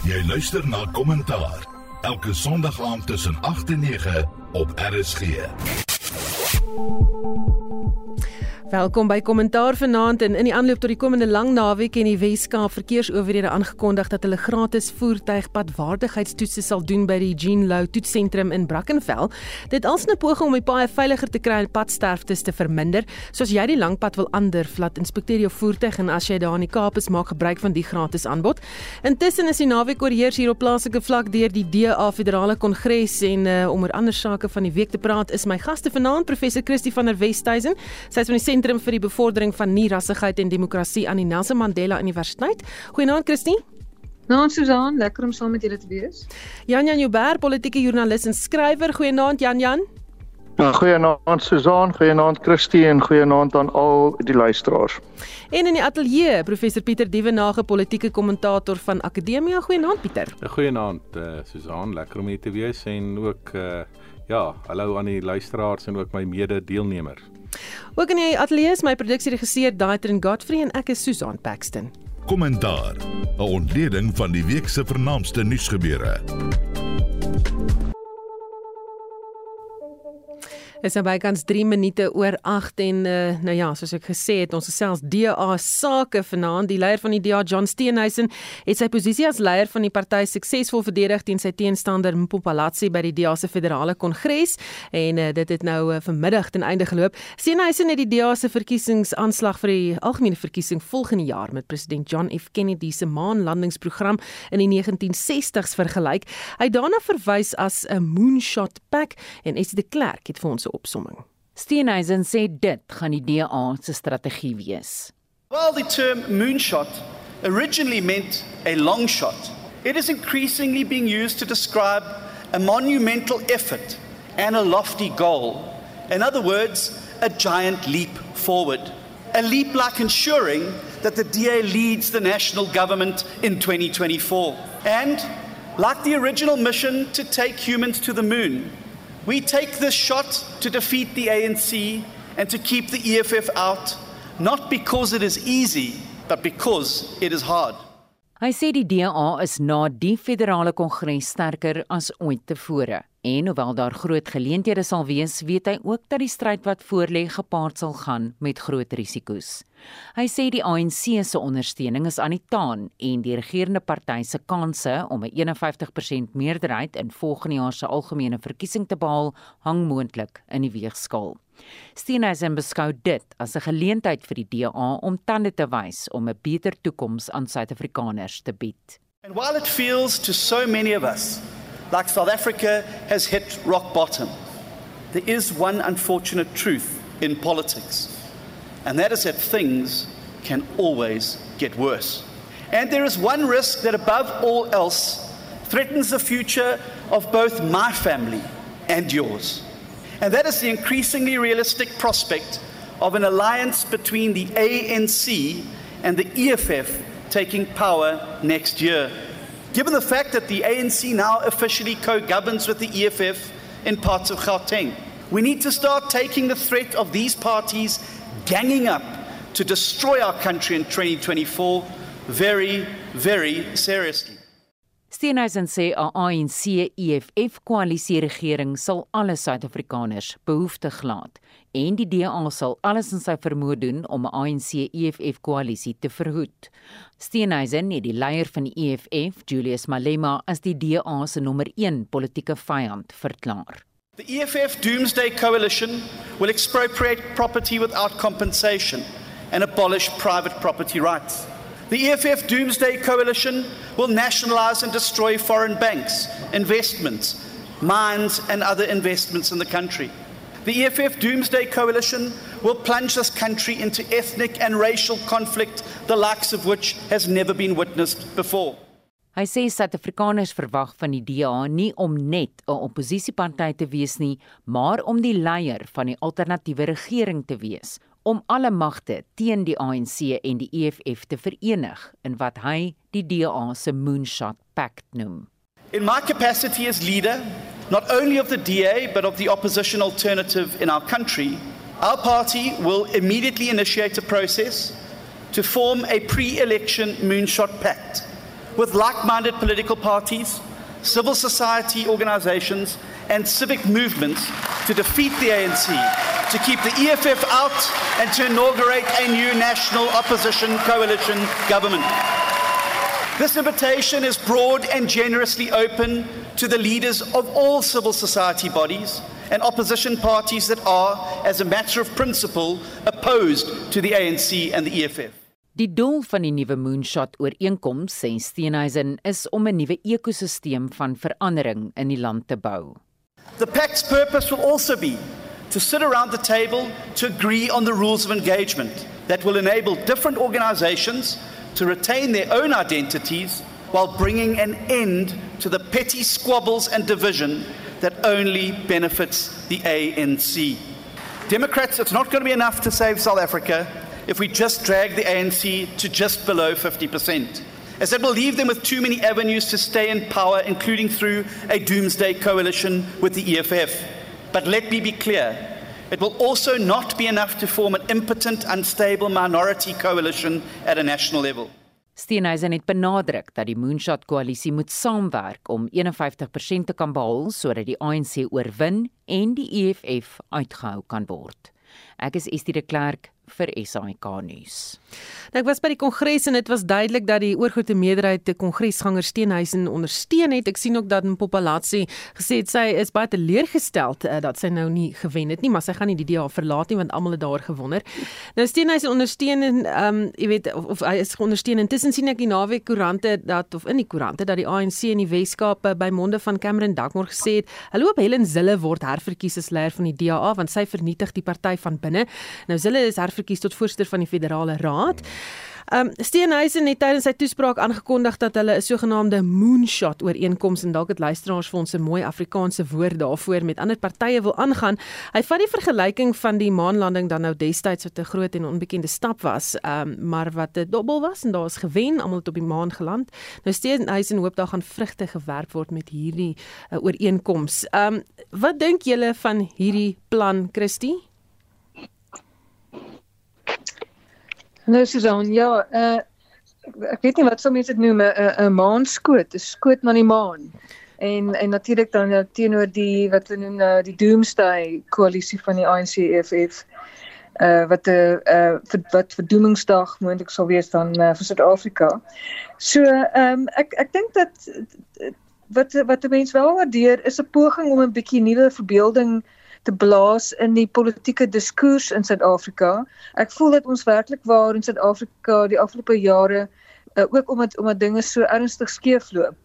Jy luister na Kommentaar elke Sondag aand tussen 8 en 9 op RSG. Welkom by Kommentaar vanaand en in die aanloop tot die komende lang naweek en die Weskaap verkeersowerhede aangekondig dat hulle gratis voertuigpadwaardigheidstoetse sal doen by die Jean Lou toetsentrum in Brackenfell. Dit als 'n poging om die paaie veiliger te kry en padsterftes te verminder. Soos jy die lang pad wil ander, vat inspekteer jou voertuig en as jy daar in die Kaap is, maak gebruik van die gratis aanbod. Intussen is die naweek oorheers hier op plaaslike vlak deur die DA Federale Kongres en uh, om oor ander sake van die week te praat is my gaste vanaand professor Christie van der Westhuizen. Sy is van die Sentrum vir die Bevordering van Nie-rassigheid en Demokrasie aan die Nelson Mandela Universiteit. Goeienaand Christie. Nou Susan, lekker om saam met julle te wees. Jan Jan Jouber, politieke joernalis en skrywer. Goeienaand Jan Jan. Ja, goeienaand Susan, goeienaand Christie en goeienaand aan al die luisteraars. En in die ateljee, professor Pieter Dievenage, politieke kommentator van Akademia. Goeienaand Pieter. Goeienaand uh, Susan, lekker om hier te wees en ook uh, ja, hallo aan die luisteraars en ook my mede-deelnemers. Ook in die ateljee is my produksieregisseur Daitrin Godfrey en ek is Susan Paxton. Kommentaar. 'n Ontleding van die week se vernaamste nuusgebeure. Is nou bykans 3 minute oor 8 en uh, nou ja, soos ek gesê het, ons gesels DA sake vanaand. Die leier van die DA, John Steenhuisen, het sy posisie as leier van die party suksesvol verdedig teen sy teenstander Mpopalatsi by die DA se federale kongres en uh, dit het nou uh, vanmiddag ten einde geloop. Steenhuisen het die DA se verkiesingsaanslag vir die algemene verkiesing volgende jaar met president John F Kennedy se maanlandingsprogram in die 1960s vergelyk. Hy daarna verwys as 'n moonshot pack en Esie de Klerk het vir ons opsomming. Steenhuisen sê dit gaan die DA se strategie wees. While the term moonshot originally meant a long shot, it is increasingly being used to describe a monumental effort and a lofty goal. In other words, a giant leap forward. A leap like ensuring that the DA leads the national government in 2024. And like the original mission to take humans to the moon, We take this shot to defeat the ANC and to keep the EFF out, not because it is easy, but because it is hard. Hy sê die DA is na die federale kongres sterker as ooit tevore. En hoewel daar groot geleenthede sal wees, weet hy ook dat die stryd wat voorlê gepaard sal gaan met groot risiko's. Hy sê die ANC se ondersteuning is aan die taan en die regerende party se kanse om 'n 51% meerderheid in volgende jaar se algemene verkiesing te behaal, hang moontlik in die weegskaal. Steenhuisen beskou dit as 'n geleentheid vir die DA om tande te wys om 'n beter toekoms aan Suid-Afrikaners te bied. And while it feels to so many of us like South Africa has hit rock bottom. There is one unfortunate truth in politics, and that is that things can always get worse. And there is one risk that, above all else, threatens the future of both my family and yours. And that is the increasingly realistic prospect of an alliance between the ANC and the EFF taking power next year. Given the fact that the ANC now officially co governs with the EFF in parts of Gauteng, we need to start taking the threat of these parties ganging up to destroy our country in 2024 very, very seriously. Steenhuisen sê 'n ANC EFF koalisie regering sal alle Suid-Afrikaners behoeftig laat en die DA sal alles in sy vermoë doen om 'n ANC EFF koalisie te verhoed. Steenhuisen het die leier van die EFF, Julius Malema, as die DA se nommer 1 politieke vyand verklaar. The EFF Doomsday Coalition will expropriate property without compensation and abolish private property rights. The EFF Doomsday Coalition will nationalize and destroy foreign banks, investments, mines, and other investments in the country. The EFF Doomsday Coalition will plunge this country into ethnic and racial conflict, the likes of which has never been witnessed before. Hy sê Suid-Afrikaners verwag van die DA nie om net 'n oppositiepartyt te wees nie, maar om die leier van die alternatiewe regering te wees, om alle magte teen die ANC en die EFF te verenig in wat hy die DA se moonshot pact noem. In my capacity as leader, not only of the DA, but of the opposition alternative in our country, our party will immediately initiate a process to form a pre election moonshot pact, with like minded political parties, civil society organizations, and civic movements to defeat the ANC, to keep the EFF out, and to inaugurate a new national opposition coalition government. This invitation is broad and generously open to the leaders of all civil society bodies and opposition parties that are, as a matter of principle, opposed to the ANC and the EFF. Die doel van die nuwe Moonshot ooreenkoms, sê Steenhuisen, is om 'n nuwe ekosisteem van verandering in die land te bou. The pact's purpose will also be to sit around the table to agree on the rules of engagement that will enable different organizations to retain their own identities while bringing an end to the petty squabbles and division that only benefits the ANC. Democrats, it's not going to be enough to save South Africa if we just drag the ANC to just below 50%, as that will leave them with too many avenues to stay in power, including through a doomsday coalition with the EFF. But let me be clear it will also not be enough to form an impotent, unstable minority coalition at a national level. Steenhuisen het benadruk dat die Moonshot koalisie moet saamwerk om 51% te kan behaal sodat die ANC oorwin en die EFF uitgehou kan word. Ek is Estie de Klerk vir SAK nuus. Nou ek was by die kongres en dit was duidelik dat die oorgrootste meerderheid die kongresganger Steenhuisen ondersteun het. Ek sien ook dat Mpopalatsi gesê het sy is baie teleurgestel uh, dat sy nou nie gewen het nie, maar sy gaan nie die DA verlaat nie want almal het daar gewonder. Nou Steenhuisen ondersteun en ehm um, jy weet of, of hy is ondersteun. Intussen sien ek die naweek koerante dat of in die koerante dat die ANC in die Weskaap by monde van Cameron Duckmore gesê het, "Hallo op Helen Zille word herverkies as leier van die DA want sy vernietig die party van binne." Nou Zille is herverkies verkies tot voorsitter van die federale raad. Um Steenhuisen het tydens sy toespraak aangekondig dat hulle 'n sogenaamde moonshot ooreenkoms en dalk het luisteraars vir ons 'n mooi Afrikaanse woord daarvoor met ander partye wil aangaan. Hy vat die vergelyking van die maanlanding dan nou destyds wat 'n groot en onbekende stap was, um maar wat 'n dobbel was en daar is gewen, almal het op die maan geland. Nou Steenhuisen hoop daar gaan vrugte gewerp word met hierdie uh, ooreenkoms. Um wat dink julle van hierdie plan, Christie? Nou Susan, ja, uh ek weet nie wat sou mense dit noem 'n 'n maanskoot, 'n skoot na die maan. En en natuurlik dan ja, teenoor die wat hulle noem nou die Doomsday koalisie van die ANC EFF uh wat 'n uh, uh wat verdoemingsdag moontlik sal wees dan uh, vir Suid-Afrika. So ehm um, ek ek dink dat wat wat mense wel waardeer is 'n poging om 'n bietjie nuwe verbeelding uh te blaas in die politieke diskurs in Suid-Afrika. Ek voel dat ons werklik waar in Suid-Afrika die afgelope jare uh, ook omdat omdat dinge so ernstig skeefloop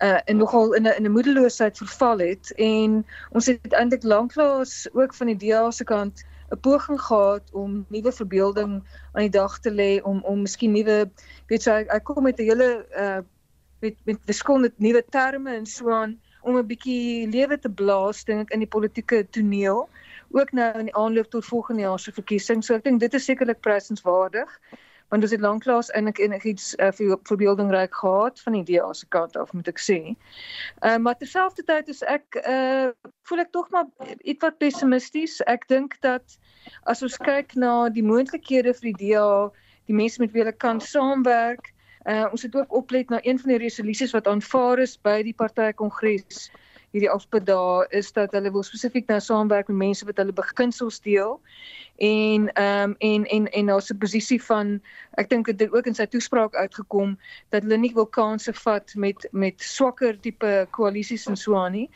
uh en nogal in 'n in 'n moedeloosheid verval het en ons het eintlik lanklaas ook van die DA se kant 'n poging gehad om nuwe verbeelding aan die dag te lê om om miskien nuwe weet jy ek kom met 'n hele uh met met verskillende nuwe terme en so aan om 'n bietjie lewe te blaas dink ek in die politieke toneel ook nou in die aanloop tot volgende jaar se verkiesing. So ek dink dit is sekerlik prysenswaardig want ons het lanklaas eintlik enigiets uh, vir voorbeeldingryk gehad van die DA se kant af moet ek sê. Ehm uh, maar terselfdertyd is ek uh voel ek tog maar iets wat pessimisties. Ek dink dat as ons kyk na die moontlikhede vir die DA, die mense met wie hulle kan saamwerk, Uh ons het ook oplet na een van die resolusies wat aanvaar is by die partytjie-kongres hierdie afspraak daar is dat hulle wil spesifiek nou saamwerk met mense wat hulle beginsels deel en ehm um, en en en daar's 'n posisie van ek dink dit het ook in sy toespraak uitgekom dat hulle nie wil kansse vat met met swakker tipe koalisies en so aan nie.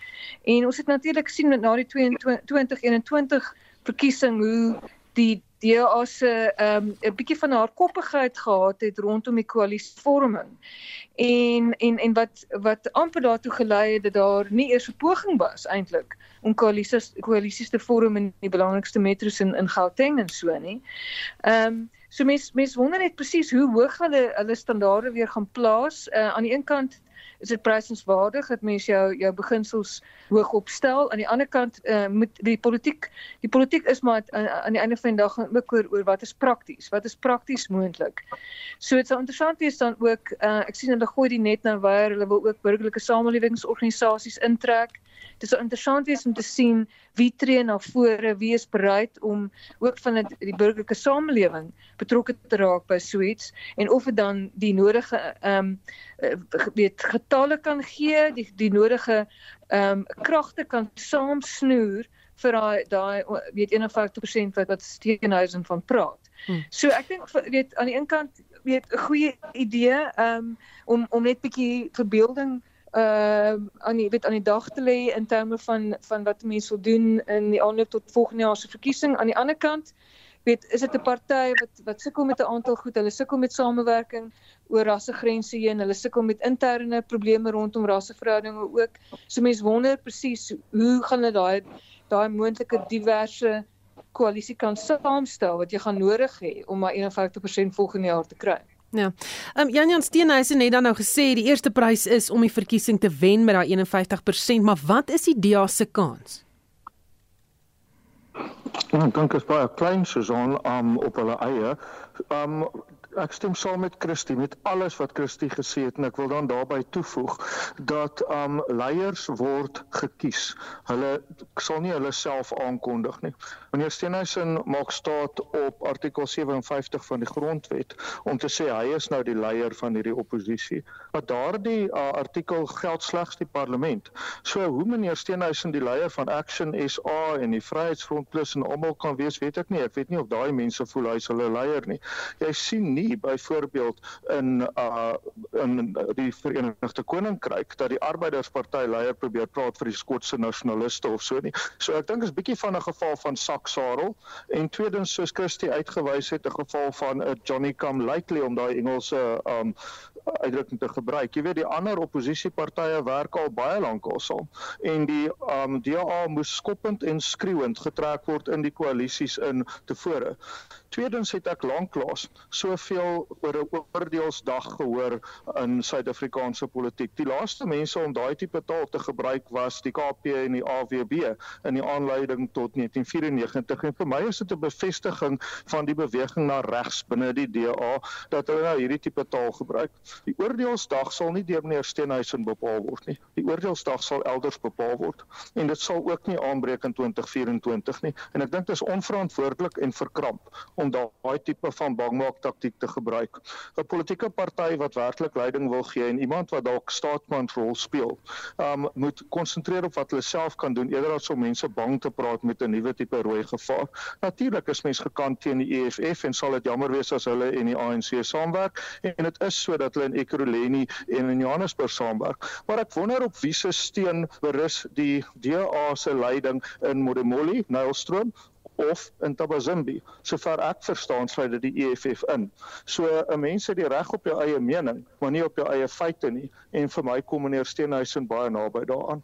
En ons het natuurlik sien met na die 2021 verkiesing hoe die DA se ehm um, 'n bietjie van haar koppigheid gehad het rondom die koalisievorming. En en en wat wat amper daartoe gelei het dat daar nie eers 'n poging was eintlik om koalisies koalisies te vorm in die belangrikste metro's in in Gauteng en so nie. Ehm um, so mense mense wonder net presies hoe hoog hulle hulle standaarde weer gaan plaas. Uh, aan die een kant is dit prysenswaardig dat mense jou jou beginsels hoog opstel. Aan die ander kant uh, moet die politiek die politiek is maar aan, aan die einde van die dag ook oor oor wat is prakties, wat is prakties moontlik. So dit sal interessant wees dan ook uh, ek sien hulle gooi die net nou waar hulle wil ook burgerlike samelewingsorganisasies intrek. Dit sal interessant wees om te sien wie tree na vore, wie is bereid om ook van die, die burgerlike samelewing betrokke te raak by so iets en of dit dan die nodige ehm um, weet getalle kan gee, die die nodige ehm um, kragte kan saamsnoer vir daai daai weet 51% wat wat Steenhuisen van praat. Hmm. So ek dink weet aan die een kant weet 'n goeie idee um, om om net bietjie verbeelding uh aan die weet aan die dag te lê in terme van van wat mense wil doen in die aanloop tot volgende jaar se verkiesing. Aan die ander kant weet is dit 'n party wat wat sukkel met 'n aantal goed. Hulle sukkel met samewerking oor rassegrense heen. Hulle sukkel met interne probleme rondom rasseverhoudinge ook. So mense wonder presies hoe gaan hulle daai daai moontlike diverse koalisie kan saamstel wat jy gaan nodig hê om maar 51% volgende jaar te kry. Ja. Ehm um, Jan Jan Steenhuisen het dan nou gesê die eerste prys is om die verkiesing te wen met daai 51%, maar wat is die DA se kans? Ek dink is baie klein Susan um, op hulle eie. Um ek stem saam met Christie met alles wat Christie gesê het en ek wil dan daarbey toevoeg dat um leiers word gekies. Hulle sal nie hulle self aankondig nie. Meneer Steenhuisen maak staat op artikel 57 van die grondwet om te sê hy is nou die leier van hierdie oppositie. Maar daardie uh, artikel geld slegs die parlement. So hoe meneer Steenhuisen die leier van Action SA en die Vryheidsfront Plus en almal kan wees, weet ek nie. Ek weet nie of daai mense voel hy is hulle leier nie. Jy sien nie byvoorbeeld in uh in die Verenigde Koninkryk dat die Arbeidersparty leier probeer praat vir die Skotse nasionaliste of so nie. So ek dink is bietjie van 'n geval van saksarel en tweedens soos Christie uitgewys het 'n geval van 'n Johnny come lately om daai Engelse um uitdrukking te gebruik. Jy weet die ander oppositiepartye werk al baie lank al saam en die um DA moes skoppend en skreeuend getrek word in die koalisies in tevore. Tweedens het ek lanklaas soveel oor 'n oordeelsdag gehoor in Suid-Afrikaanse politiek. Die laaste mense om daai tipe taal te gebruik was die KP en die AWB in die aanleiding tot 1994 en vir my is dit 'n bevestiging van die beweging na regs binne die DA dat hulle nou hierdie tipe taal gebruik. Die oordeelsdag sal nie deur meneer Steenhuisen bepaal word nie. Die oordeelsdag sal elders bepaal word en dit sal ook nie aanbreek in 2024 nie. En ek dink dit is onverantwoordelik en verkramp om daai tipe van bangmaak taktik te gebruik. 'n Politieke party wat werklik leiding wil gee en iemand wat dalk staatsmanrol speel, um moet konsentreer op wat hulle self kan doen eerder as om mense bang te praat met 'n nuwe tipe rooi gevaar. Natuurlik is mense gekant teen die EFF en sal dit jammer wees as hulle en die ANC saamwerk en dit is sodat hulle in Ekurhuleni en in Johannesburg saamwerk. Maar ek wonder op wie se steun berus die DA se leiding in Modimolle, Nylstroom of in Tabazimbi. Sover ek verstaan, sluit dit die EFF in. So 'n mens het die reg op jou eie mening, maar nie op jou eie feite nie en vir my kom meneer Steenhuisen baie naby daaraan.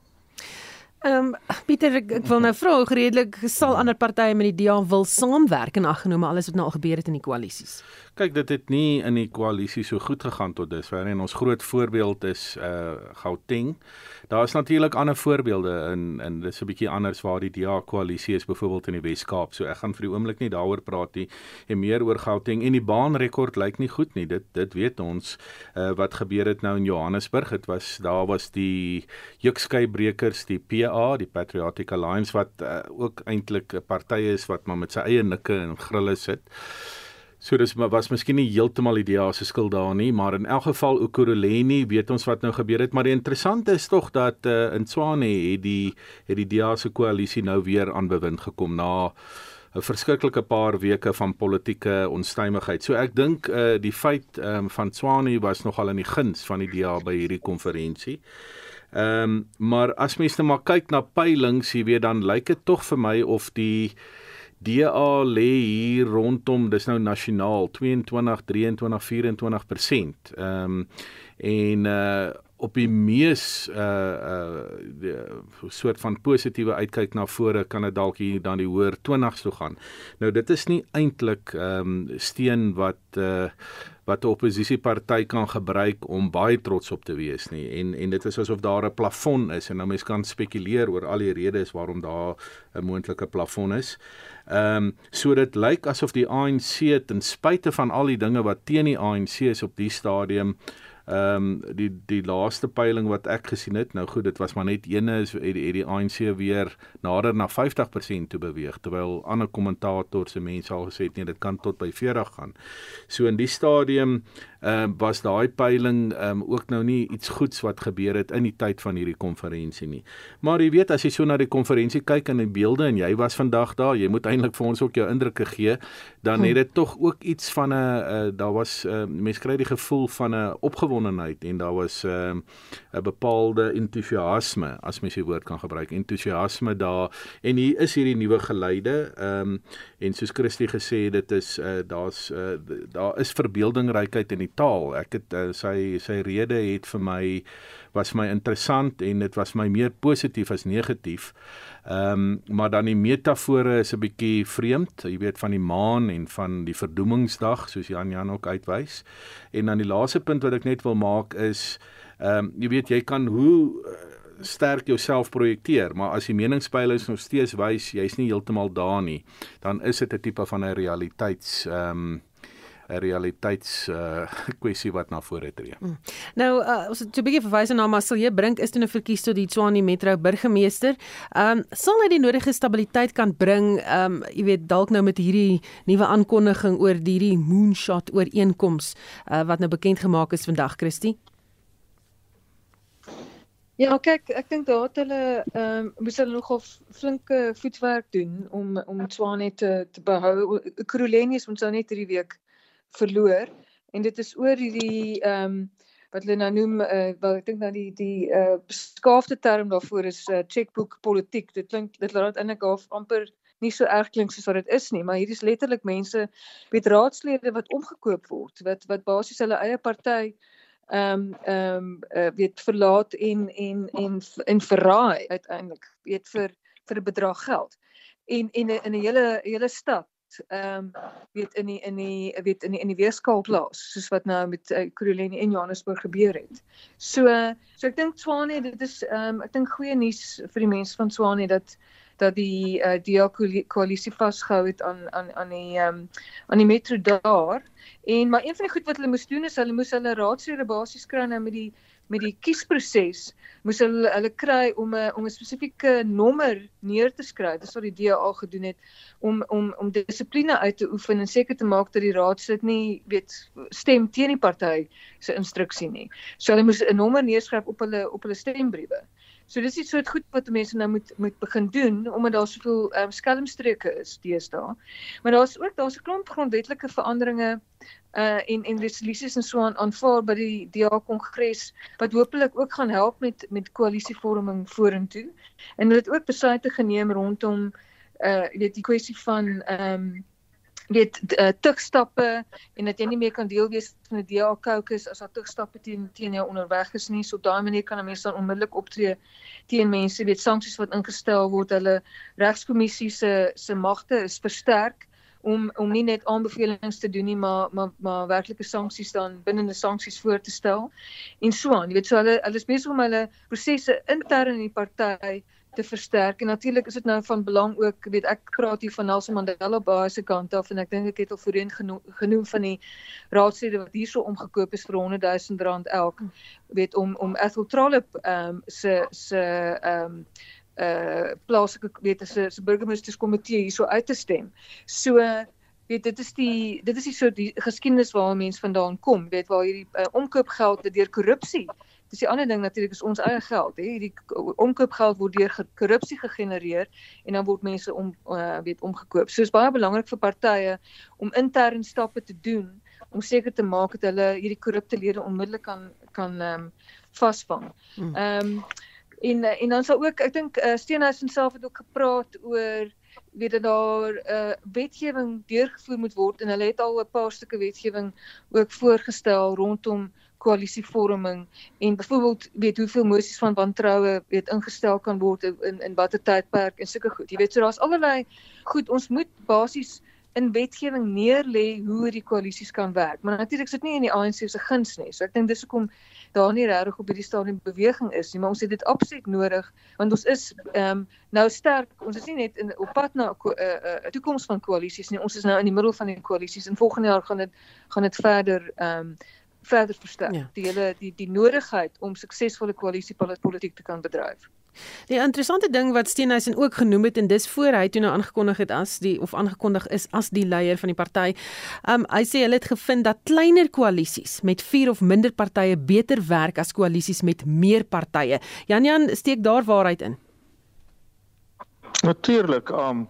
Ehm um, Pieter ek, ek wil nou vra hoe redelik sal ander partye met die DA wil saamwerk en aggenome alles wat nou al gebeur het in die koalisies. Kyk, dit het nie in die koalisie so goed gegaan tot dusver en ons groot voorbeeld is uh Gauteng. Daar is natuurlik ander voorbeelde in in dis 'n bietjie anders waar die DA koalisie is byvoorbeeld in die Wes-Kaap. So ek gaan vir die oomblik nie daaroor praat nie en meer oor Gauteng en die baanrekord lyk nie goed nie. Dit dit weet ons uh wat gebeur het nou in Johannesburg. Dit was daar was die Jukskeybrekers, die PA, die Patriotic Alliance wat uh, ook eintlik 'n party is wat maar met sy eie nikke en grille sit. So dis maar was miskien nie heeltemal die DA se skuld daar nie, maar in elk geval Ukuruleni weet ons wat nou gebeur het, maar die interessante is tog dat uh, in Tswane het die het die DA se koalisie nou weer aan bewind gekom na 'n verskriklike paar weke van politieke onstuimigheid. So ek dink uh, die feit um, van Tswane was nogal in die guns van die DA by hierdie konferensie. Ehm um, maar as mens net nou maar kyk na peilings, jy weet dan lyk dit tog vir my of die DA lê hier rondom dis nou nasionaal 22 23 24%. Ehm um, en uh op die mees uh uh die soort van positiewe uitkyk na vore kan dit dalk hier dan die hoër 20s toe gaan. Nou dit is nie eintlik ehm um, steen wat uh wat 'n oppositieparty kan gebruik om baie trots op te wees nie. En en dit is asof daar 'n plafon is en nou mense kan spekuleer oor al die redes waarom daar 'n moontlike plafon is. Ehm um, so dit lyk asof die ANC ten spyte van al die dinge wat teen die ANC is op die stadium Ehm um, die die laaste peiling wat ek gesien het, nou goed, dit was maar net eene is het die, het die ANC weer nader na 50% toe beweeg terwyl ander kommentators se mense al gesê het nee, dit kan tot by 40 gaan. So in die stadium ehm uh, was daai peiling ehm um, ook nou nie iets goeds wat gebeur het in die tyd van hierdie konferensie nie. Maar jy weet as jy so na die konferensie kyk en die beelde en jy was vandag daar, jy moet eintlik vir ons ook jou indrukke gee, dan het dit tog ook iets van 'n uh, daar was uh, mense kry die gevoel van 'n opgewondenheid en daar was uh, 'n bepaalde entoesiasme as mens die woord kan gebruik, entoesiasme daar en hier is hierdie nuwe geleide ehm um, en soos Christie gesê het dit is uh, daar's uh, daar is verbeeldingrykheid in die taal. Ek het uh, sy sy rede het vir my was my interessant en dit was my meer positief as negatief. Ehm um, maar dan die metafore is 'n bietjie vreemd. Jy weet van die maan en van die verdoemingsdag soos Jan Jan ook uitwys. En dan die laaste punt wat ek net wil maak is ehm um, jy weet jy kan hoe uh, sterk jouself projekteer, maar as die meningspeilings nog steeds wys jy's nie heeltemal daar nie, dan is dit 'n tipe van 'n realiteits ehm um, 'n realiteits uh kwessie wat na vore tree. Hmm. Nou uh, ons het 'n bietjie verwys na Marcel Brink is toe 'n verkies tot die Tshwane Metro burgemeester. Ehm um, sal hy die nodige stabiliteit kan bring, ehm um, jy weet dalk nou met hierdie nuwe aankondiging oor hierdie moonshot ooreenkoms uh, wat nou bekend gemaak is vandag, Christie? Ja, kyk, ek dink daar het hulle ehm um, moes hulle nogal flinke voetwerk doen om om Tshwane te te behou. Krolenius moet sou net hierdie week verloor. En dit is oor hierdie ehm um, wat hulle nou noem uh, wel ek dink nou die die uh, beskaafde term daarvoor is uh, checkbook politiek. Dit klink dit laat eintlik half amper nie so erg klink soos wat dit is nie maar hier is letterlik mense met raadslede wat omgekoop word wat wat basies hulle eie party ehm um, ehm um, uh, weet verlaat en en en en verraai uiteindelik weet vir vir 'n bedrag geld. En en in 'n hele hele stad ehm um, weet in die in die weet in die in die weerskaal plaas soos wat nou met uh, Kuruleni en Johannesburg gebeur het. So so ek dink Swane dit is ehm um, ek dink goeie nuus vir die mense van Swane dat dat die uh, die koalisie vasgehou het aan aan aan die ehm um, aan die metro daar. En maar een van die goed wat hulle moes doen is hulle moes hulle raadslede basies kry nou met die met die kiesproses moes hulle hulle kry om 'n om 'n spesifieke nommer neer te skryf. Dis wat die DA gedoen het om om om dissipline uit te oefen en seker te maak dat die raadslid nie weet stem teen die party se instruksie nie. So hulle moes 'n nommer neerskryf op hulle op hulle stembriewe. So dis iets soort goed wat mense nou moet moet begin doen omdat daar soveel um, skelmstreke is deesdae. Maar daar's ook daar's 'n klomp grondwetlike veranderinge uh en en resolusies en so aan aanvaar by die DA kongres wat hopelik ook gaan help met met koalisievorming vorentoe. En hulle het ook besluite geneem rondom uh jy weet die kwessie van ehm um, weet uh, tugstappe en dat jy nie meer kan deel wees van 'n DA caucus as daar tugstappe teen teen jou onderweg is nie. So op daai manier kan 'n mens dan onmiddellik optree teen mense, weet sanksies wat ingestel word, hulle regskommissie se se magte is versterk om om nie net aanbevelings te doen nie maar maar maar werklike sanksies dan binnende sanksies voor te stel en so aan jy weet so hulle hulle is besig om hulle prosesse intern in die party te versterk en natuurlik is dit nou van belang ook weet ek praat hier van Nelson Mandela Bay se kant af en ek dink ek het al voorheen genoem, genoem van die raadslede wat hierso omgekoop is vir 100 000 rand elk weet om om Ethel Trollip ehm um, se se ehm um, uh plaaslike weet as 'n burgemeesterskomitee hierso uit te stem. So weet dit is die dit is die so die geskiedenis waar mense vandaan kom, weet waar hierdie uh, omkoopgeld deur korrupsie. Dis die ander ding natuurlik is ons eie geld, hè. Hierdie omkoopgeld word deur korrupsie gegenereer en dan word mense om uh, weet omgekoop. So is baie belangrik vir partye om intern stappe te doen om seker te maak dat hulle hierdie korrupte lede onmiddellik kan kan ehm um, vasvang. Hmm. Ehm um, En eh, en dan sal ook ek dink uh, Steenhuisen self het ook gepraat oor weet dat daar 'n uh, eh, wetgewing deurgevoer moet word en hulle het al 'n paar stukke wetgewing ook voorgestel rondom koalisievorming en byvoorbeeld weet hoeveel mosies van wantroue weet ingestel kan word in in watter tydperk en sulke goed. Jy weet so daar's allerlei goed ons moet basies in wetgewing neerlê hoe die koalisies kan werk. Maar natuurlik sit nie in die ANC se guns nie. So ek dink dis hoekom daar nie regtig op hierdie stadium beweging is nie, maar ons het dit absoluut nodig want ons is ehm um, nou sterk. Ons is nie net in op pad na 'n uh, uh, uh, toekoms van koalisies nie. Ons is nou in die middel van die koalisies en volgende jaar gaan dit gaan dit verder ehm um, verder versterk. Ja. Die hele die die nodigheid om suksesvolle koalisiepolitiek te kan bedryf. Die interessante ding wat Steenhuisen ook genoem het en dis voor hy toe nou aangekondig het as die of aangekondig is as die leier van die party. Um hy sê hulle het gevind dat kleiner koalisies met 4 of minder partye beter werk as koalisies met meer partye. Jan Jan steek daar waarheid in. Natuurlik, um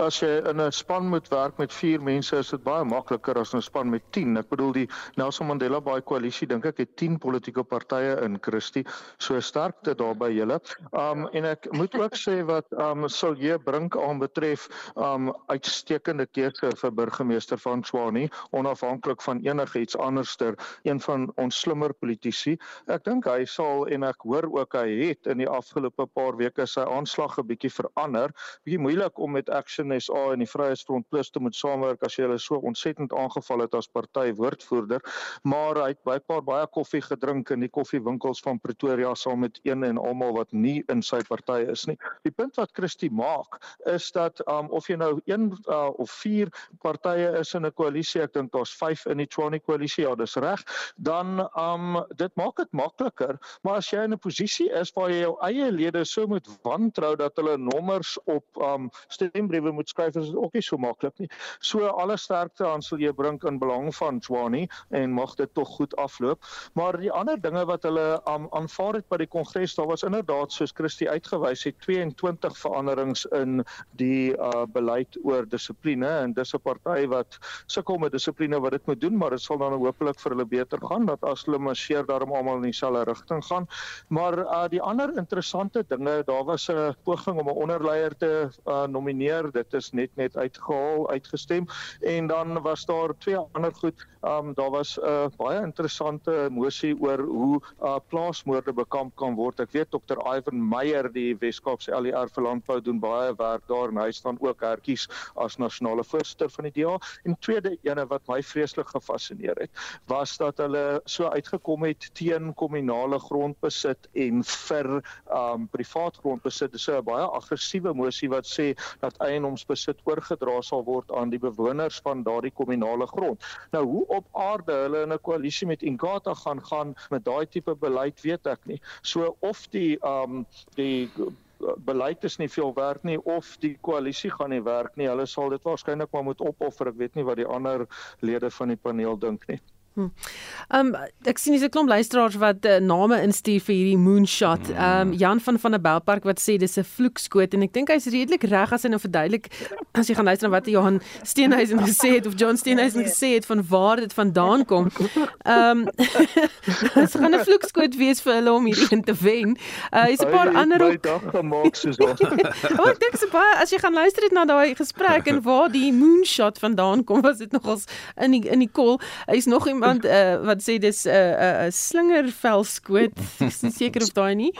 as jy in 'n span moet werk met 4 mense, is dit baie makliker as 'n span met 10. Ek bedoel die Nelson Mandela Bay koalisie dink ek het 10 politieke partye in Christie. So sterkte daar by julle. Um en ek moet ook sê wat um Silje Brink aan betref, um uitstekende keuse vir burgemeester van Tshwane, onafhanklik van enigiets anderster, een van ons slimmer politici. Ek dink hy sal en ek hoor ook hy het in die afgelope paar weke sy aanslag 'n bietjie verander bietjie moeilik om met Action SA en die Vryheidsfront Plus te moet saamwerk as jy hulle so ontsettend aangeval het as party woordvoerder, maar hy het baie baie koffie gedrink in die koffiewinkels van Pretoria saam met een en almal wat nie in sy party is nie. Die punt wat Christie maak is dat um, of jy nou een uh, of vier partye is in 'n koalisie, ek dink daar's 5 in die Tshwane koalisie, ja, dis reg, dan um dit maak dit makliker, maar as jy in 'n posisie is waar jy jou eie lede so moet wantrou dat hulle nommers op um stembriewe moet skryf is ook nie so maklik nie. So alle sterkte aan sal jy bring in belang van Swani en mag dit tog goed afloop. Maar die ander dinge wat hulle um aanvaar het by die kongres, daar was inderdaad soos Christie uitgewys het 22 veranderings in die uh beleid oor dissipline en dis 'n party wat sukkel met dissipline wat dit moet doen, maar dit sal dan hopelik vir hulle beter gaan dat as hulle marcheer daarom almal in dieselfde rigting gaan. Maar uh die ander interessante dinge, daar was 'n poging om 'n onderleier te uh, nomineer. Dit is net net uitgehaal, uitgestem en dan was daar twee ander goed. Um daar was 'n uh, baie interessante mosie oor hoe uh, plaasmoorde bekamp kan word. Ek weet Dr. Ivan Meyer die Weskaapse LER vir landbou doen baie werk daar en hy staan ook herkies as nasionale voorsitter van die DA. En tweede ene wat my vreeslik gefassineer het, was dat hulle so uitgekom het teen kommunale grondbesit en vir um privaat grondbesit. Dis 'n baie aggressiewe mosie wat sê dat eienoomsbesit oorgedra sal word aan die bewoners van daardie kommunale grond. Nou hoe op aarde hulle in 'n koalisie met Inkatha gaan gaan met daai tipe beleid weet ek nie. So of die um die beleid is nie veel werk nie of die koalisie gaan nie werk nie. Hulle sal dit waarskynlik maar moet opoffer. Ek weet nie wat die ander lede van die paneel dink nie. Hm. Ehm um, ek sien dis 'n klomp luisteraars wat uh, name instuur vir hierdie moonshot. Ehm um, Jan van van der Belpark wat sê dis 'n vloekskoot en ek dink hy's redelik reg as hy nou verduidelik as jy gaan luister na wat Johan Steenhuisen gesê het of John Steenhuisen gesê het van waar dit vandaan kom. Ehm um, dit gaan 'n vloekskoot wees vir hulle om hierdie te wen. Uh hy's 'n paar ander op dag gemaak soos ons. Maar ek dink se baie as jy gaan luister het na daai gesprek en waar die moonshot vandaan kom was dit nogals in die in die kol. Hy's nog iemand iemand uh, wat sê dis 'n uh, 'n uh, slingervelskoot. Ek is nie seker of daai nie.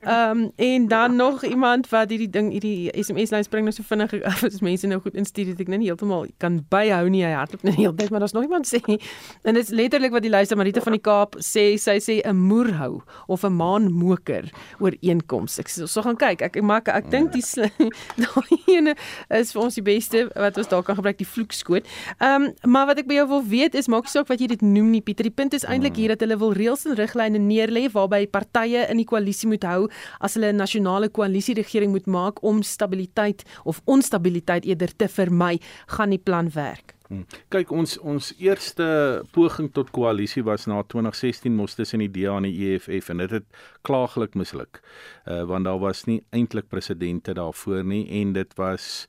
Ehm um, en dan nog iemand wat hierdie ding hierdie SMS lyn spring nou so vinnig as mense nou goed instuur dat ek nou nie heeltemal kan byhou nie. Hy hardloop net die hele tyd, maar daar's nog iemand sê en dit is letterlik wat die luister Marita van die Kaap sê, sy sê 'n moerhou of 'n maanmoker ooreenkoms. Ek so gaan kyk. Ek maak ek, ek dink die daai ene is vir ons die beste wat ons daar kan gebruik die vloekskoot. Ehm um, maar wat ek by jou wil weet is maak saak wat jy dit noem nie Pieter. Die punt is eintlik hmm. hier dat hulle wil reëls en riglyne neerlê waarby partye in die koalisie moet hou as hulle 'n nasionale koalisie regering moet maak om stabiliteit of onstabiliteit eerder te vermy, gaan die plan werk. Hmm. Kyk ons ons eerste poging tot koalisie was na 2016 mos tussen die DA en die EFF en dit het klaaglik misluk. Uh want daar was nie eintlik presidente daarvoor nie en dit was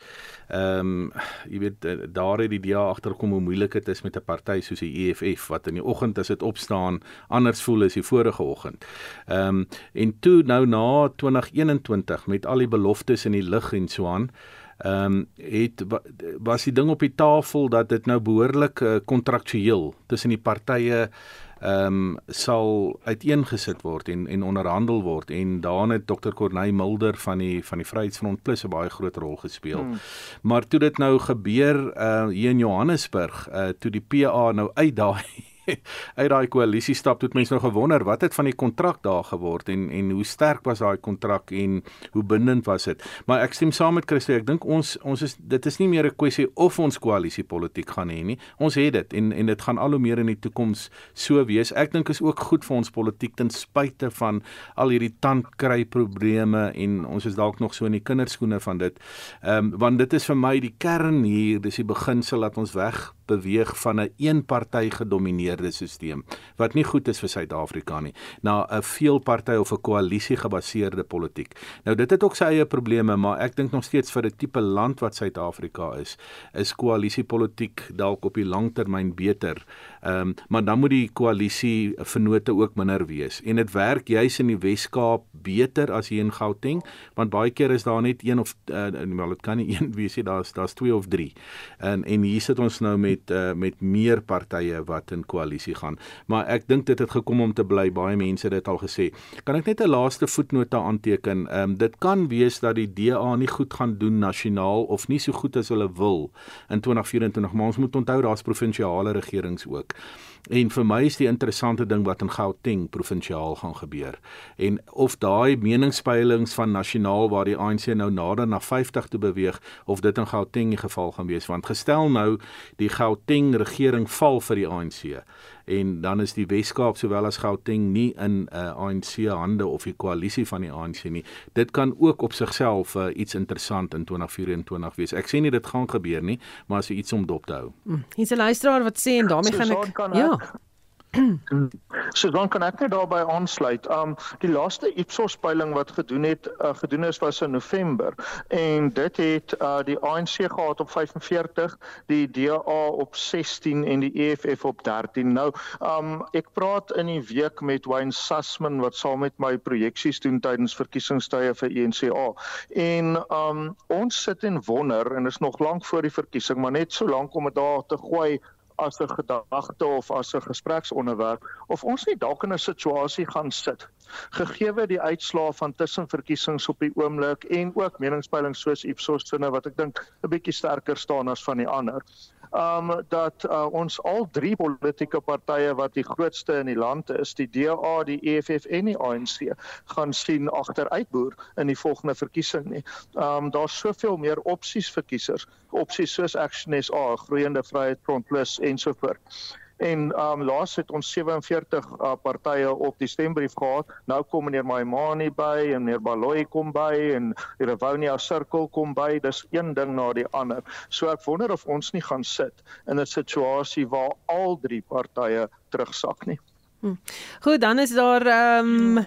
ehm um, jy weet eh, daar het die DA agterkom hoe moeilik dit is met 'n party soos die EFF wat in die oggend as dit opstaan anders voel as die vorige oggend. Ehm um, en toe nou na 2021 met al die beloftes in die lug en so aan ehm um, het was die ding op die tafel dat dit nou behoorlik kontraktueel uh, tussen die partye ehm um, sal uiteengesit word en en onderhandel word en daarin het Dr. Corneille Mulder van die van die Vryheidsfront Plus 'n baie groot rol gespeel. Hmm. Maar toe dit nou gebeur uh hier in Johannesburg, uh toe die PA nou uit daai uit daai koalisie stap het mense nou gewonder wat het van die kontrak daar geword en en hoe sterk was daai kontrak en hoe bindend was dit. Maar ek stem saam met Christo, ek dink ons ons is dit is nie meer 'n kwessie of ons koalisie politiek gaan hê nie. Ons het dit en en dit gaan al hoe meer in die toekoms so wees. Ek dink is ook goed vir ons politiek ten spyte van al hierdie tandkry probleme en ons is dalk nog so in die kinderskoene van dit. Ehm um, want dit is vir my die kern hier, dis die beginsel dat ons weg beweeg van 'n een eenpartyt gedomeineerde stelsel wat nie goed is vir Suid-Afrika nie na 'n veelparty of 'n koalisie gebaseerde politiek. Nou dit het ook sy eie probleme, maar ek dink nog steeds vir 'n tipe land wat Suid-Afrika is, is koalisiepolitiek dalk op die langtermyn beter. Ehm um, maar dan moet die koalisie vennote ook minder wees en dit werk juis in die Wes-Kaap beter as hier in Gauteng want baie keer is daar net een of uh, wel dit kan nie een wees nie, daar's daar's twee of drie. En en hier sit ons nou met met uh, met meer partye wat in koalisie gaan. Maar ek dink dit het gekom om te bly. Baie mense het dit al gesê. Kan ek net 'n laaste voetnota aanteken? Ehm um, dit kan wees dat die DA nie goed gaan doen nasionaal of nie so goed as hulle wil in 2024, maar ons moet onthou daar's provinsiale regerings ook. En vir my is die interessante ding wat in Gauteng provinsiaal gaan gebeur. En of daai meningspeilings van nasionaal waar die ANC nou nader na 50 toe beweeg of dit in Gauteng die geval gaan wees want gestel nou die Gauteng regering val vir die ANC en dan is die Wes-Kaap sowel as Gauteng nie in 'n uh, ANC hande of die koalisie van die ANC nie. Dit kan ook op sigself uh, iets interessant in 2024 wees. Ek sê nie dit gaan gebeur nie, maar as iets om dop te hou. Hm, hier's 'n luisteraar wat sê en daarmee gaan ek, ek ja. So dan kan ek net daarbey aansluit. Um die laaste Ipsos peiling wat gedoen het uh, gedoen is was in November en dit het uh, die ANC gehad op 45, die DA op 16 en die EFF op 13. Nou um ek praat in die week met Wayne Sussman wat saam met my projeksies doen tydens verkiesingstye vir ENCA. En um ons sit en wonder en is nog lank voor die verkiesing, maar net so lank om dit daar te gooi as 'n gedagte of as 'n gespreksonderwerp of ons nie dalk in 'n situasie gaan sit gegeewe die uitslae van tussenverkiesings op die oomblik en ook meningspeilings soos Ipsos sinne wat ek dink 'n bietjie sterker staan as van die ander um dat uh, ons al drie politieke partye wat die grootste in die land is, die DA, die EFF en die ANC, gaan sien agteruitboer in die volgende verkiesing nie. Um daar's soveel meer opsies vir kiesers, opsies soos Action SA, Groeiende Vryheid Front Plus ensovoorts. En um laas het ons 47 uh, partye op die stembrief gehad. Nou kom meneer Maimani by en meneer Baloyi kom by en die Revonia Circle kom by. Dis een ding na die ander. So ek wonder of ons nie gaan sit in 'n situasie waar al drie partye terugsak nie. Hm. Goed, dan is daar ehm um,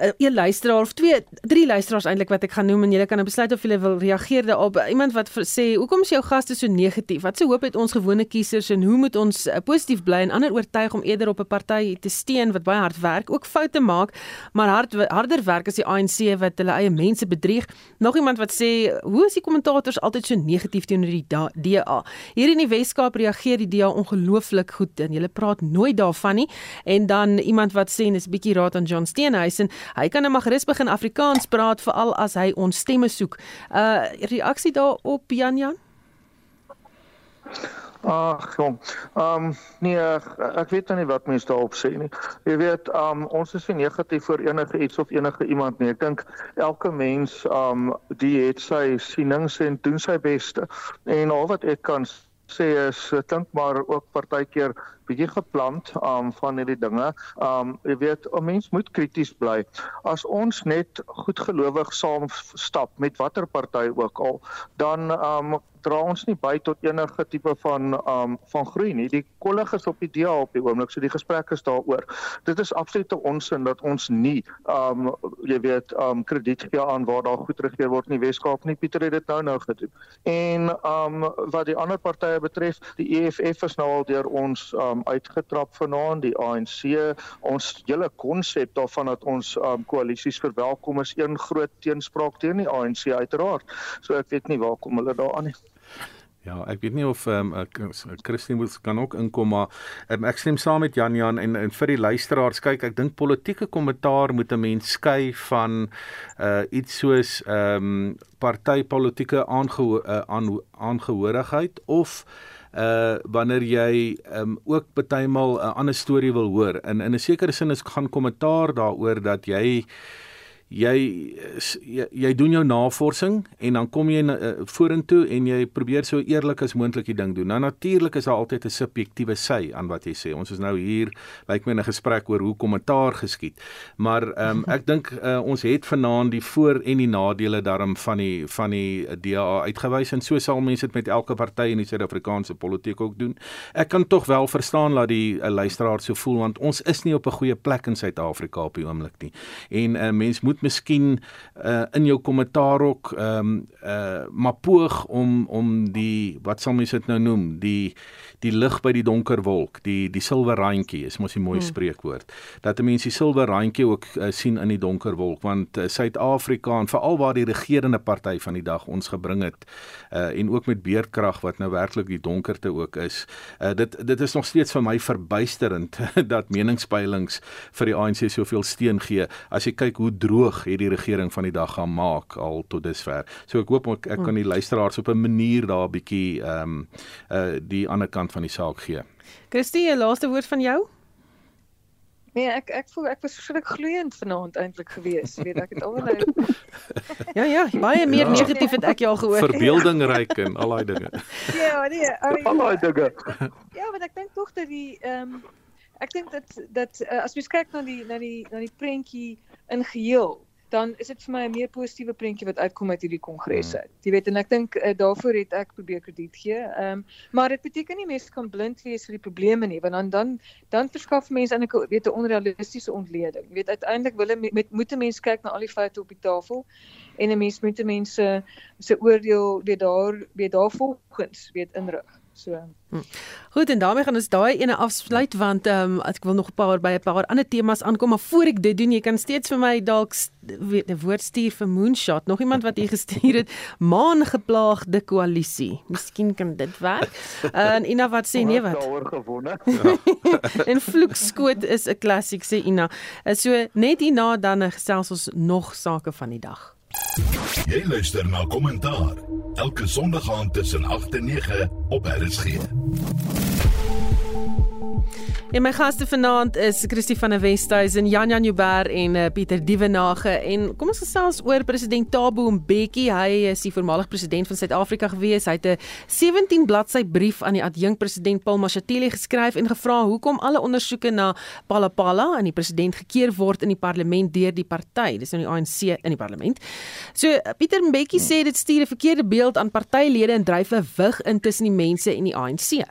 uh, luisteraar of twee drie luisteraars eintlik wat ek gaan noem en julle kan nou besluit of julle wil reageer daarop. Iemand wat sê, "Hoekom is jou gaste so negatief? Wat se hoop het ons gewone kiesers en hoe moet ons uh, positief bly en ander oortuig om eerder op 'n party te steun wat baie hard werk, ook foute maak, maar hard harder werk as die ANC wat hulle eie mense bedrieg?" Nog iemand wat sê, "Hoe is die kommentators altyd so negatief teenoor die DA? Hier in die Wes-Kaap reageer die DA ongelooflik goed en julle praat nooit daarvan nie." En dan iemand wat sê, "Dis 'n bietjie raad aan John Steenhuisen." Hy kan nou maar gerus begin Afrikaans praat veral as hy ons stemme soek. Uh reaksie daarop Jan Jan? Ag, jong. Ehm um, nee, ek weet nou nie wat mense daarop sê nie. Jy weet, ehm um, ons is nie negatief vir enige iets of enige iemand nie. Ek dink elke mens ehm um, die het sy sienings en doen sy beste. En al wat ek kan sê is dink maar ook partykeer bietjie geplant um van hierdie dinge. Um jy weet, 'n mens moet krities bly. As ons net goedgelowig saam stap met watter party ook al, dan um dra ons nie by tot enige tipe van um van groei nie. Die kollig is op die DA op die oomblik, so die gesprek is daaroor. Dit is absolute onsin dat ons nie um jy weet um krediet gee aan waar daar goed regeer word in die Weskaap nie. Pieter het dit nou nou gedoen. En um wat die ander partye betref, die EFF is nou al deur ons um uitgetrap vanaand, die ANC, ons hele konsep daarvan dat ons um koalisies verwelkom is een groot teenspraak teen die ANC uiteraard. So ek weet nie waar kom hulle daaraan nie. Ja, ek weet nie of ehm um, Christine moet kan ook inkom maar um, ek stem saam met Jan Jan en en vir die luisteraars kyk ek dink politieke kommentaar moet 'n mens skei van uh iets soos ehm um, partytetiese aangeho uh, aangehorigheid of uh wanneer jy um ook bytelmal 'n ander storie wil hoor. In in 'n sekere sin is gaan kommentaar daaroor dat jy jy, jy jy doen jou navorsing en dan kom jy uh, vorentoe en jy probeer so eerlik as moontlik die ding doen. Nou natuurlik is daar altyd 'n subjektiewe sy aan wat jy sê. Ons is nou hier lyk my in 'n gesprek oor hoe kommentaar geskied. Maar um, ek dink uh, ons het vanaand die voor en die nadele daarom van die van die DA uitgewys en so sal mense dit met elke party in die Suid-Afrikaanse politiek ook doen. Ek kan tog wel verstaan dat die uh, luisteraar so voel want ons is nie op 'n goeie plek in Suid-Afrika op die oomblik nie. En uh, mens moet moet miskien uh, in jou kommentaar ook ehm um, uh maar poog om om die wat sal mens dit nou noem die die lig by die donker wolk die die silwer randjie is mos 'n mooi hmm. spreekwoord dat 'n mens die silwer randjie ook uh, sien in die donker wolk want Suid-Afrika uh, en veral waar die regerende party van die dag ons gebring het uh en ook met beerkrag wat nou werklik die donkerte ook is uh dit dit is nog steeds vir my verbuisterend dat meningspeilings vir die ANC soveel steun gee as jy kyk hoe droog droog het die regering van die dag gaan maak al tot dusver. So ek hoop ek, ek kan die luisteraars op 'n manier daar 'n bietjie ehm um, uh die ander kant van die saak gee. Christie, 'n laaste woord van jou? Nee, ek ek voel ek was verskriklik gloeiend vanaand eintlik gewees. Weet ek het al nou Ja ja, baie meer ja. negatief het ek jou al gehoor. Verbeelding ryk en al daai dinge. Ja, nee, al daai dinge. Ja, maar ek dink tog dat die ehm um, ek dink dat dat uh, as mens kyk na die na die na die prentjie in geheel dan is dit vir my 'n meer positiewe prentjie wat uitkom uit hierdie kongres hmm. uit. Jy weet en ek dink uh, daarvoor het ek probeer krediet gee. Ehm um, maar dit beteken nie mense kan blind wees vir die probleme nie, want dan dan dan verskaf mense eintlik 'n weet 'n onrealistiese ontleding. Jy weet uiteindelik wil met moet 'n mens kyk na al die feite op die tafel en 'n mens moet mense se oordeel weet daar weet daarvolgens weet inrig. So. Hm. Goed en daarmee gaan ons daai ene afsluit want ehm um, ek wil nog 'n paar by 'n paar ander temas aankom maar voor ek dit doen jy kan steeds vir my dalk 'n woord stuur vir Moonshot. Nog iemand wat hier gestuur het? Maan geplaagde koalisie. Miskien kan dit werk. Uh, en Ina wat sê nee wat? Daaroor gewonne en vloekskoot is 'n klassiek sê Ina. Uh, so net hierna dan gesels ons nog sake van die dag Jy luister na kommentaar elke Sondag aand tussen 8 en 9 op RSG. En my gaste vanaand is Christie van der Westhuizen, Jan Jan Joubert en uh, Pieter Dievenage en kom ons gesels oor president Thabo Mbeki. Hy is die voormalige president van Suid-Afrika gewees. Hy het 'n 17 bladsy brief aan die adjunkpresident Paul Mashatile geskryf en gevra hoekom alle ondersoeke na Palapala en die president gekeer word in die parlement deur die party. Dis nou die ANC in die parlement. So Pieter Mbeki sê dit stuur 'n verkeerde beeld aan partylede en dryf 'n wig in tussen die mense en die ANC.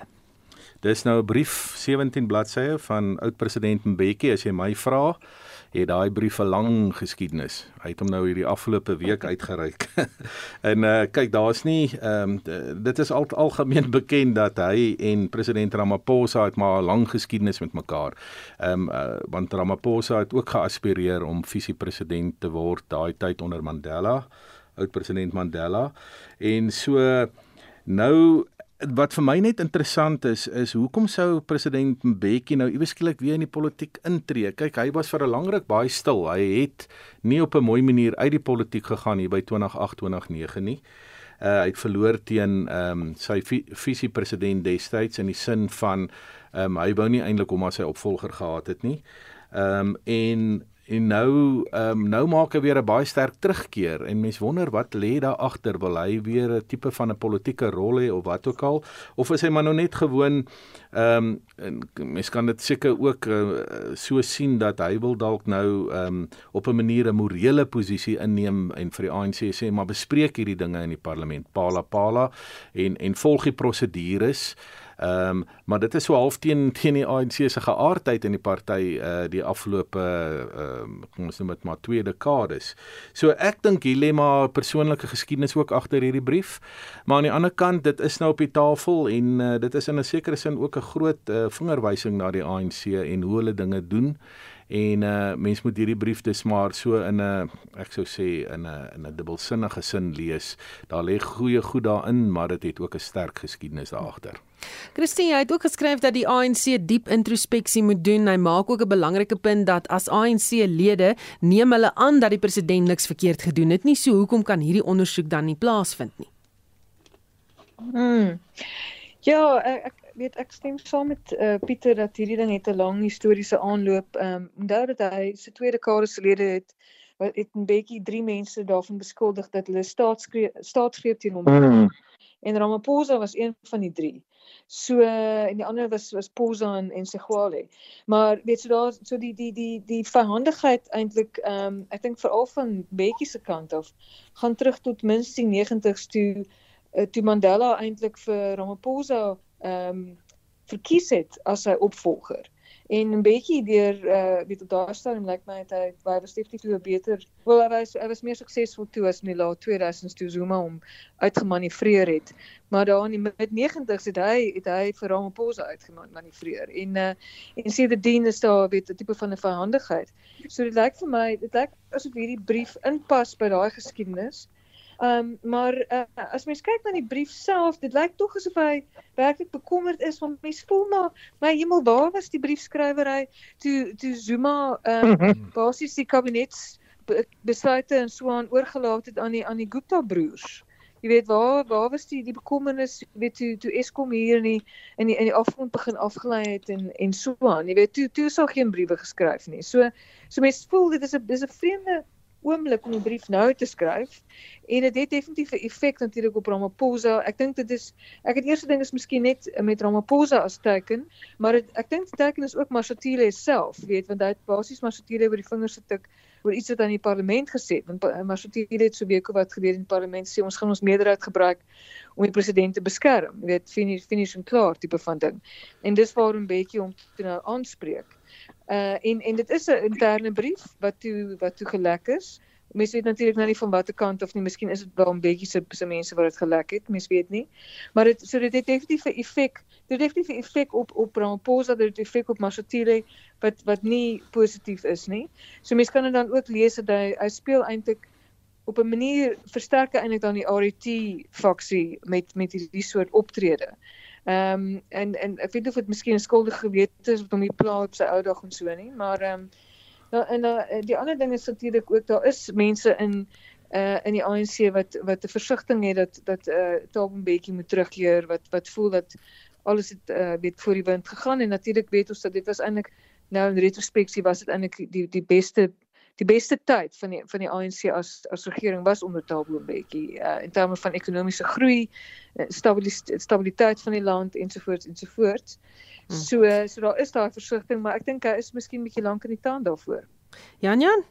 Dis nou 'n brief 17 bladsye van oud-president Mbeki as jy my vra. Het daai brief 'n lang geskiedenis. Hy het hom nou hierdie afgelope week uitgereik. en uh kyk, daar's nie ehm um, dit is al algemeen bekend dat hy en president Ramaphosa het maar 'n lang geskiedenis met mekaar. Ehm um, uh, want Ramaphosa het ook geaspireer om visiepresident te word daai tyd onder Mandela, oud-president Mandela. En so nou wat vir my net interessant is is hoekom sou president Mbeki nou iewes skielik weer in die politiek intree? Kyk, hy was vir 'n lang ruk baie stil. Hy het nie op 'n mooi manier uit die politiek gegaan hier by 2008-2009 nie. Uh, hy het verloor teen ehm um, sy visie president destyds in die sin van ehm um, hy wou nie eintlik hom as sy opvolger gehad het nie. Ehm um, en En nou ehm um, nou maak hy weer 'n baie sterk terugkeer en mens wonder wat lê daar agter? Wil hy weer 'n tipe van 'n politieke rol hê of wat ook al? Of is hy maar nou net gewoon ehm um, mens kan dit seker ook uh, so sien dat hy wil dalk nou ehm um, op 'n manier 'n morele posisie inneem en vir die ANC sê maar bespreek hierdie dinge in die parlement. Pala pala. En en volg die prosedures Ehm um, maar dit is so half teen teen die ANC se geaardheid in die party uh die afgelope ehm uh, kom ons noem dit maar twee dekades. So ek dink hier lê maar persoonlike geskiedenis ook agter hierdie brief. Maar aan die ander kant dit is nou op die tafel en uh, dit is in 'n sekere sin ook 'n groot uh, vingerwysing na die ANC en hoe hulle dinge doen En uh mens moet hierdie brief dis maar so in 'n ek sou sê in 'n in 'n dubbelsinnige sin lees. Daar lê goeie goed daarin, maar dit het ook 'n sterk geskiedenis daar agter. Christine, jy het ook geskryf dat die ANC diep introspeksie moet doen. Hy maak ook 'n belangrike punt dat as ANC-lede neem hulle aan dat die president niks verkeerd gedoen het nie, so hoekom kan hierdie ondersoek dan nie plaasvind nie? Hmm. Ja, ek weet ek stem saam met uh, Pieter dat hierdie ding het 'n lang historiese aanloop. Ehm um, onthou dat hy se tweede kaderslede het wat het 'n bietjie drie mense daarvan beskuldig dat hulle staatsgreep teen hom. Mm. En Ramaphosa was een van die drie. So en die ander was was Posa en, en Segwale. Maar weet so daar so die die die die verhandigheid eintlik ehm um, ek dink veral van Bekkie se kant af gaan terug tot minstens die 90s toe uh, toe Mandela eintlik vir Ramaphosa ehm um, verkies het as sy opvolger. En 'n bietjie deur uh weet op daardie stadium lyk my het hy baie definitief toe beter. Wel hy was hy was meer suksesvol toe as in die laat 2000s toe Zuma hom uitgemanipuleer het. Maar daar in die mid 90s het hy het hy vir Ramaphosa uitgemanipuleer. En uh en sedertdien is daar weet 'n tipe van 'n verhandigheid. So dit lyk vir my dit lyk asof hierdie brief inpas by daai geskiedenis. Ehm um, maar uh, as mens kyk na die brief self, dit lyk tog asof hy werklik bekommerd is want mens voel maar my hemel, waar was die briefskrywery toe toe Zuma ehm um, basies die kabinets besluite en so aan oorgelaat het aan die aan die Gupta broers. Jy weet waar waar was die die bekommernis weet toe toe Eskom hier in die in die in die afgrond begin afgelei het en en so aan. Jy weet toe toe sou geen briewe geskryf nie. So so mense voel dit is 'n dis 'n vreemde oomblik om 'n brief nou te skryf en dit het definitief 'n effek natuurlik op Ramaphosa. Ek dink dit is ek het eerste ding is miskien net met Ramaphosa as teken, maar het, ek dink die teken is ook Mashatile self, weet want hy het basies Mashatile oor die vingers getik oor iets wat aan die parlement gesê het. Want Mashatile het so week wat gelede in die parlement sê ons gaan ons meerderheid gebruik om die president te beskerm. Jy weet finish finish en klaar tipe van ding. En dis waarom Bekkie hom toe nou aanspreek. Uh en en dit is 'n interne brief wat toe wat toe gelek is. Mense weet natuurlik nou nie van watter kant of nie, miskien is dit wel 'n bietjie se se mense wat dit gelek het, mense weet nie. Maar dit so dit het definitief 'n effek. Dit het definitief 'n effek op op Ramaphosa, dit het 'n effek op Mashatile wat wat nie positief is nie. So mense kan dan ook lees dat hy hy speel eintlik op 'n manier versterk eintlik dan die RET faksie met met hierdie soort optrede. Ehm um, en en ek weet of dit miskien 'n skuldige gewete is wat hom nie pla op sy ou dag en so nie, maar ehm um, nou en uh, die ander ding is natuurlik ook daar is mense in uh in die ANC wat wat 'n versigtiging het dat dat uh Thabo Mbeki moet terugkeer wat wat voel dat alles het uh weet voor die wind gegaan en natuurlik weet ons dat dit was eintlik nou in retrospeksie was dit eintlik die die beste die beste tyd van die van die ANC as as regering was onder Thabo Mbeki uh, in terme van ekonomiese groei, uh, stabiliteit stabiliteit van die land ensovoorts ensovoorts. Hmm. So so daar is daai versigtiging, maar ek dink hy is miskien bietjie lank in die tand daarvoor. Jan Jan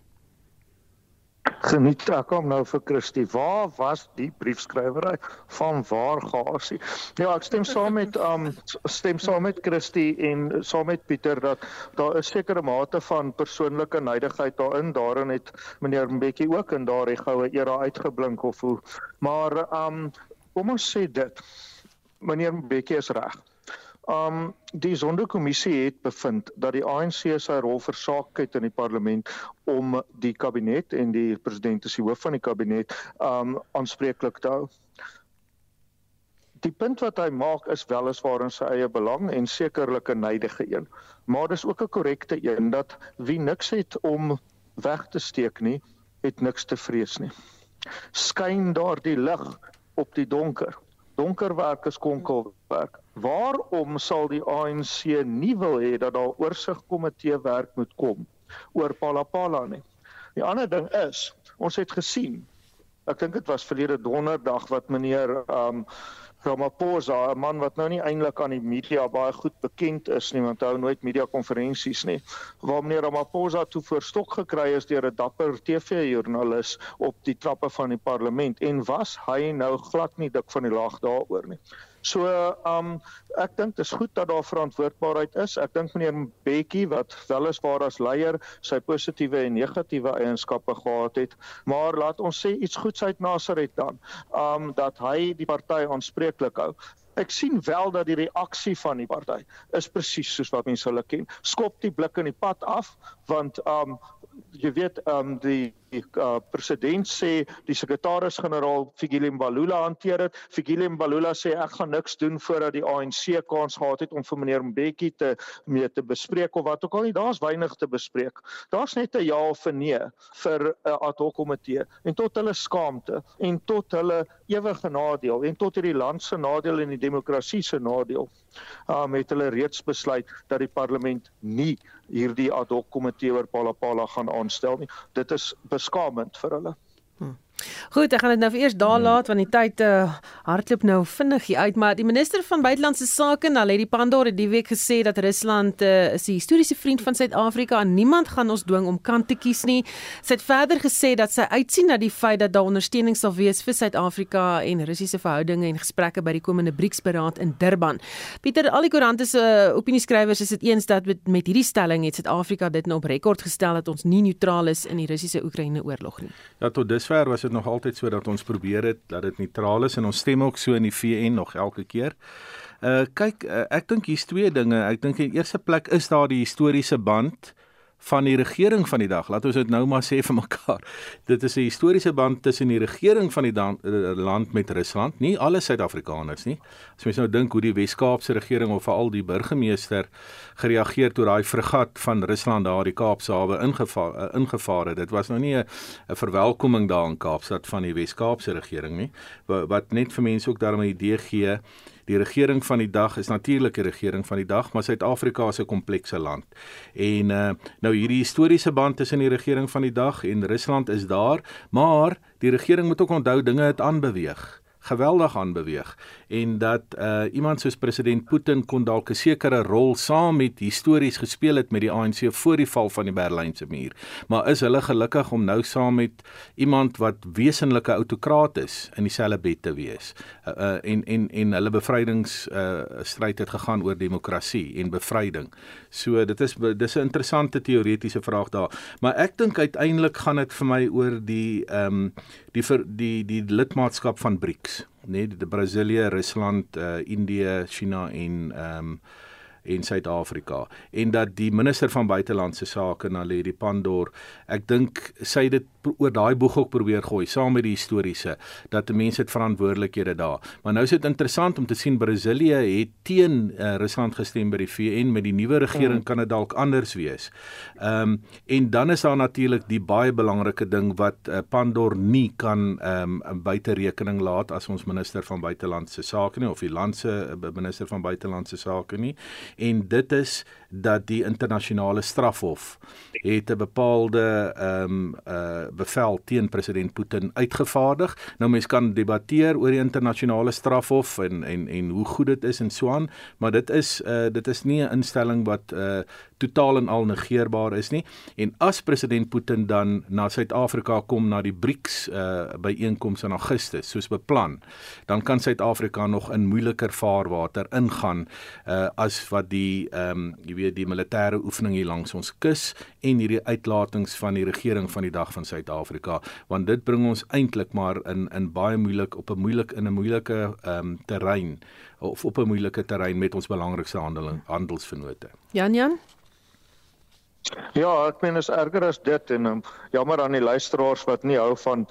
geniet ek hom nou vir Christie. Waar was die briefskrywery van waar gasie? Ja, ek stem saam met um stem saam met Christie en saam met Pieter dat daar 'n sekere mate van persoonlike neidigheid daarin. Daarin het meneer Mbeki ook in daardie goue era uitgeblink of hoe. Maar um kom ons sê dit. Meneer Mbeki is reg. Um die sondekommissie het bevind dat die ANC sy rol versaak het in die parlement om die kabinet en die president as die hoof van die kabinet um aanspreeklik te hou. Die punt wat hy maak is weliswaar in sy eie belang en sekerlik 'n neidige een, maar dis ook 'n korrekte een dat wie niks het om weg te steek nie, het niks te vrees nie. Skyn daar die lig op die donker donker werk is konkelwerk. Waarom sal die ANC nie wil hê dat daar oorsigkomitee werk moet kom oor Palapala nie? Die ander ding is, ons het gesien. Ek dink dit was verlede donderdag wat meneer um Ramaphosa, 'n man wat nou nie eintlik aan die media baie goed bekend is nie, want hy hou nooit media konferensies nie. Waar meneer Ramaphosa toe verstok gekry is deur 'n dapper TV-joernalis op die trappe van die parlement en was hy nou glad nie dik van die lag daaroor nie. So, um ek dink dit is goed dat daar verantwoordbaarheid is. Ek dink meneer Bekkie wat weliswaar as leier sy positiewe en negatiewe eienskappe gehad het, maar laat ons sê iets goeds uit Nasaret dan. Um dat hy die party aanspreeklik hou. ek sien wel dat die reaksie van die party is presies soos wat mense hulle ken. Skop die blik in die pad af want um jy weet um die die uh, president sê die sekretaris-generaal Fikile Mbalula hanteer dit. Fikile Mbalula sê ek gaan niks doen voordat die ANC kans gehad het om vir meneer Mbeki te mee te bespreek of wat ook al nie. Daar's weinig te bespreek. Daar's net 'n ja of 'n nee vir 'n uh, ad hoc komitee en tot hulle skaamte en tot hulle ewige nadeel en tot hierdie land se nadeel en die demokrasie se nadeel. Um het hulle reeds besluit dat die parlement nie hierdie ad hoc komitee oor Palapala gaan aanstel nie. Dit is beskamend vir hulle. Goed, ek gaan dit nou eers daar hmm. laat want die tyd uh, hardloop nou vinnig hier uit, maar die minister van buitelandse sake, Naledi Pandor, het die week gesê dat Rusland uh, is 'n historiese vriend van Suid-Afrika en niemand gaan ons dwing om kant te kies nie. Sy het verder gesê dat sy uitsien na die feit dat daar ondersteuning sal wees vir Suid-Afrika en Russiese verhoudinge en gesprekke by die komende BRICS-beraad in Durban. Pieter, al die koerante se uh, opinieskrywers is dit eens dat met, met hierdie stelling het Suid-Afrika dit nou op rekord gestel dat ons nie neutraal is in die Russiese-Oekraïne oorlog nie. Ja, tot dusver was dit nog altyd so dat ons probeer het dat dit neutraal is en ons stem ook so in die VN nog elke keer. Uh kyk, uh, ek dink hier's twee dinge. Ek dink in eerste plek is daar die historiese band van die regering van die dag. Laat ons dit nou maar sê vir mekaar. Dit is 'n historiese band tussen die regering van die dan, uh, land met Rusland, nie alle Suid-Afrikaners nie. As mens nou dink hoe die Wes-Kaapse regering of veral die burgemeester gereageer toe daai fregat van Rusland daar die Kaapse hawe ingevaar uh, ingevaar het. Dit was nou nie 'n verwelkoming daar in Kaapstad van die Wes-Kaapse regering nie. Wat, wat net vir mense ook daarmee 'n idee gee Die regering van die dag is natuurlik 'n regering van die dag, maar Suid-Afrika is 'n komplekse land. En uh nou hierdie historiese band tussen die regering van die dag en Rusland is daar, maar die regering moet ook onthou dinge het aanbeweeg geweldig aanbeweeg en dat uh iemand soos president Putin kon dalk 'n sekere rol saam met histories gespeel het met die ANC voor die val van die Berlynse muur. Maar is hulle gelukkig om nou saam met iemand wat wesenlike autokraat is in dieselfde bed te wees? Uh, uh en en en hulle bevrydings uh stryd het gegaan oor demokrasie en bevryding. So dit is dis 'n interessante teoretiese vraag daar. Maar ek dink uiteindelik gaan dit vir my oor die ehm um, die vir die die lidmaatskap van BRICS, nee, die Brasilië, Rusland, uh, Indië, China en ehm um, en Suid-Afrika en dat die minister van buitelandse sake Naledi Pandor ek dink sy dit oor daai boeg ook probeer gooi saam met die historiese dat mense het verantwoordelikhede daar. Maar nou is dit interessant om te sien Brasilië het teen uh, Rusland gestem by die VN met die nuwe regering mm. kan dit dalk anders wees. Ehm um, en dan is daar natuurlik die baie belangrike ding wat uh, Pandor nie kan ehm um, buite rekening laat as ons minister van buitelandse sake nie of die land se uh, minister van buitelandse sake nie en dit is dat die internasionale strafhof het 'n bepaalde ehm um, uh bevel teen president Putin uitgevaardig. Nou mense kan debatteer oor die internasionale strafhof en en en hoe goed dit is en so aan, maar dit is uh dit is nie 'n instelling wat uh totaal en al negeerbaar is nie. En as president Putin dan na Suid-Afrika kom na die BRICS uh byeenkoms in Augustus soos beplan, dan kan Suid-Afrika nog in moeiliker vaarwater ingaan uh as wat die ehm um, jy weet die militêre oefening hier langs ons kus en hierdie uitlatings van die regering van die dag van Suid-Afrika want dit bring ons eintlik maar in in baie moeilik op 'n moeilik in 'n moeilike ehm um, terrein of op 'n moeilike terrein met ons belangrikste handeling handelsvennote. Jan Jan Ja, ek meen is erger as dit en um, jammer aan die luisteraars wat nie hou van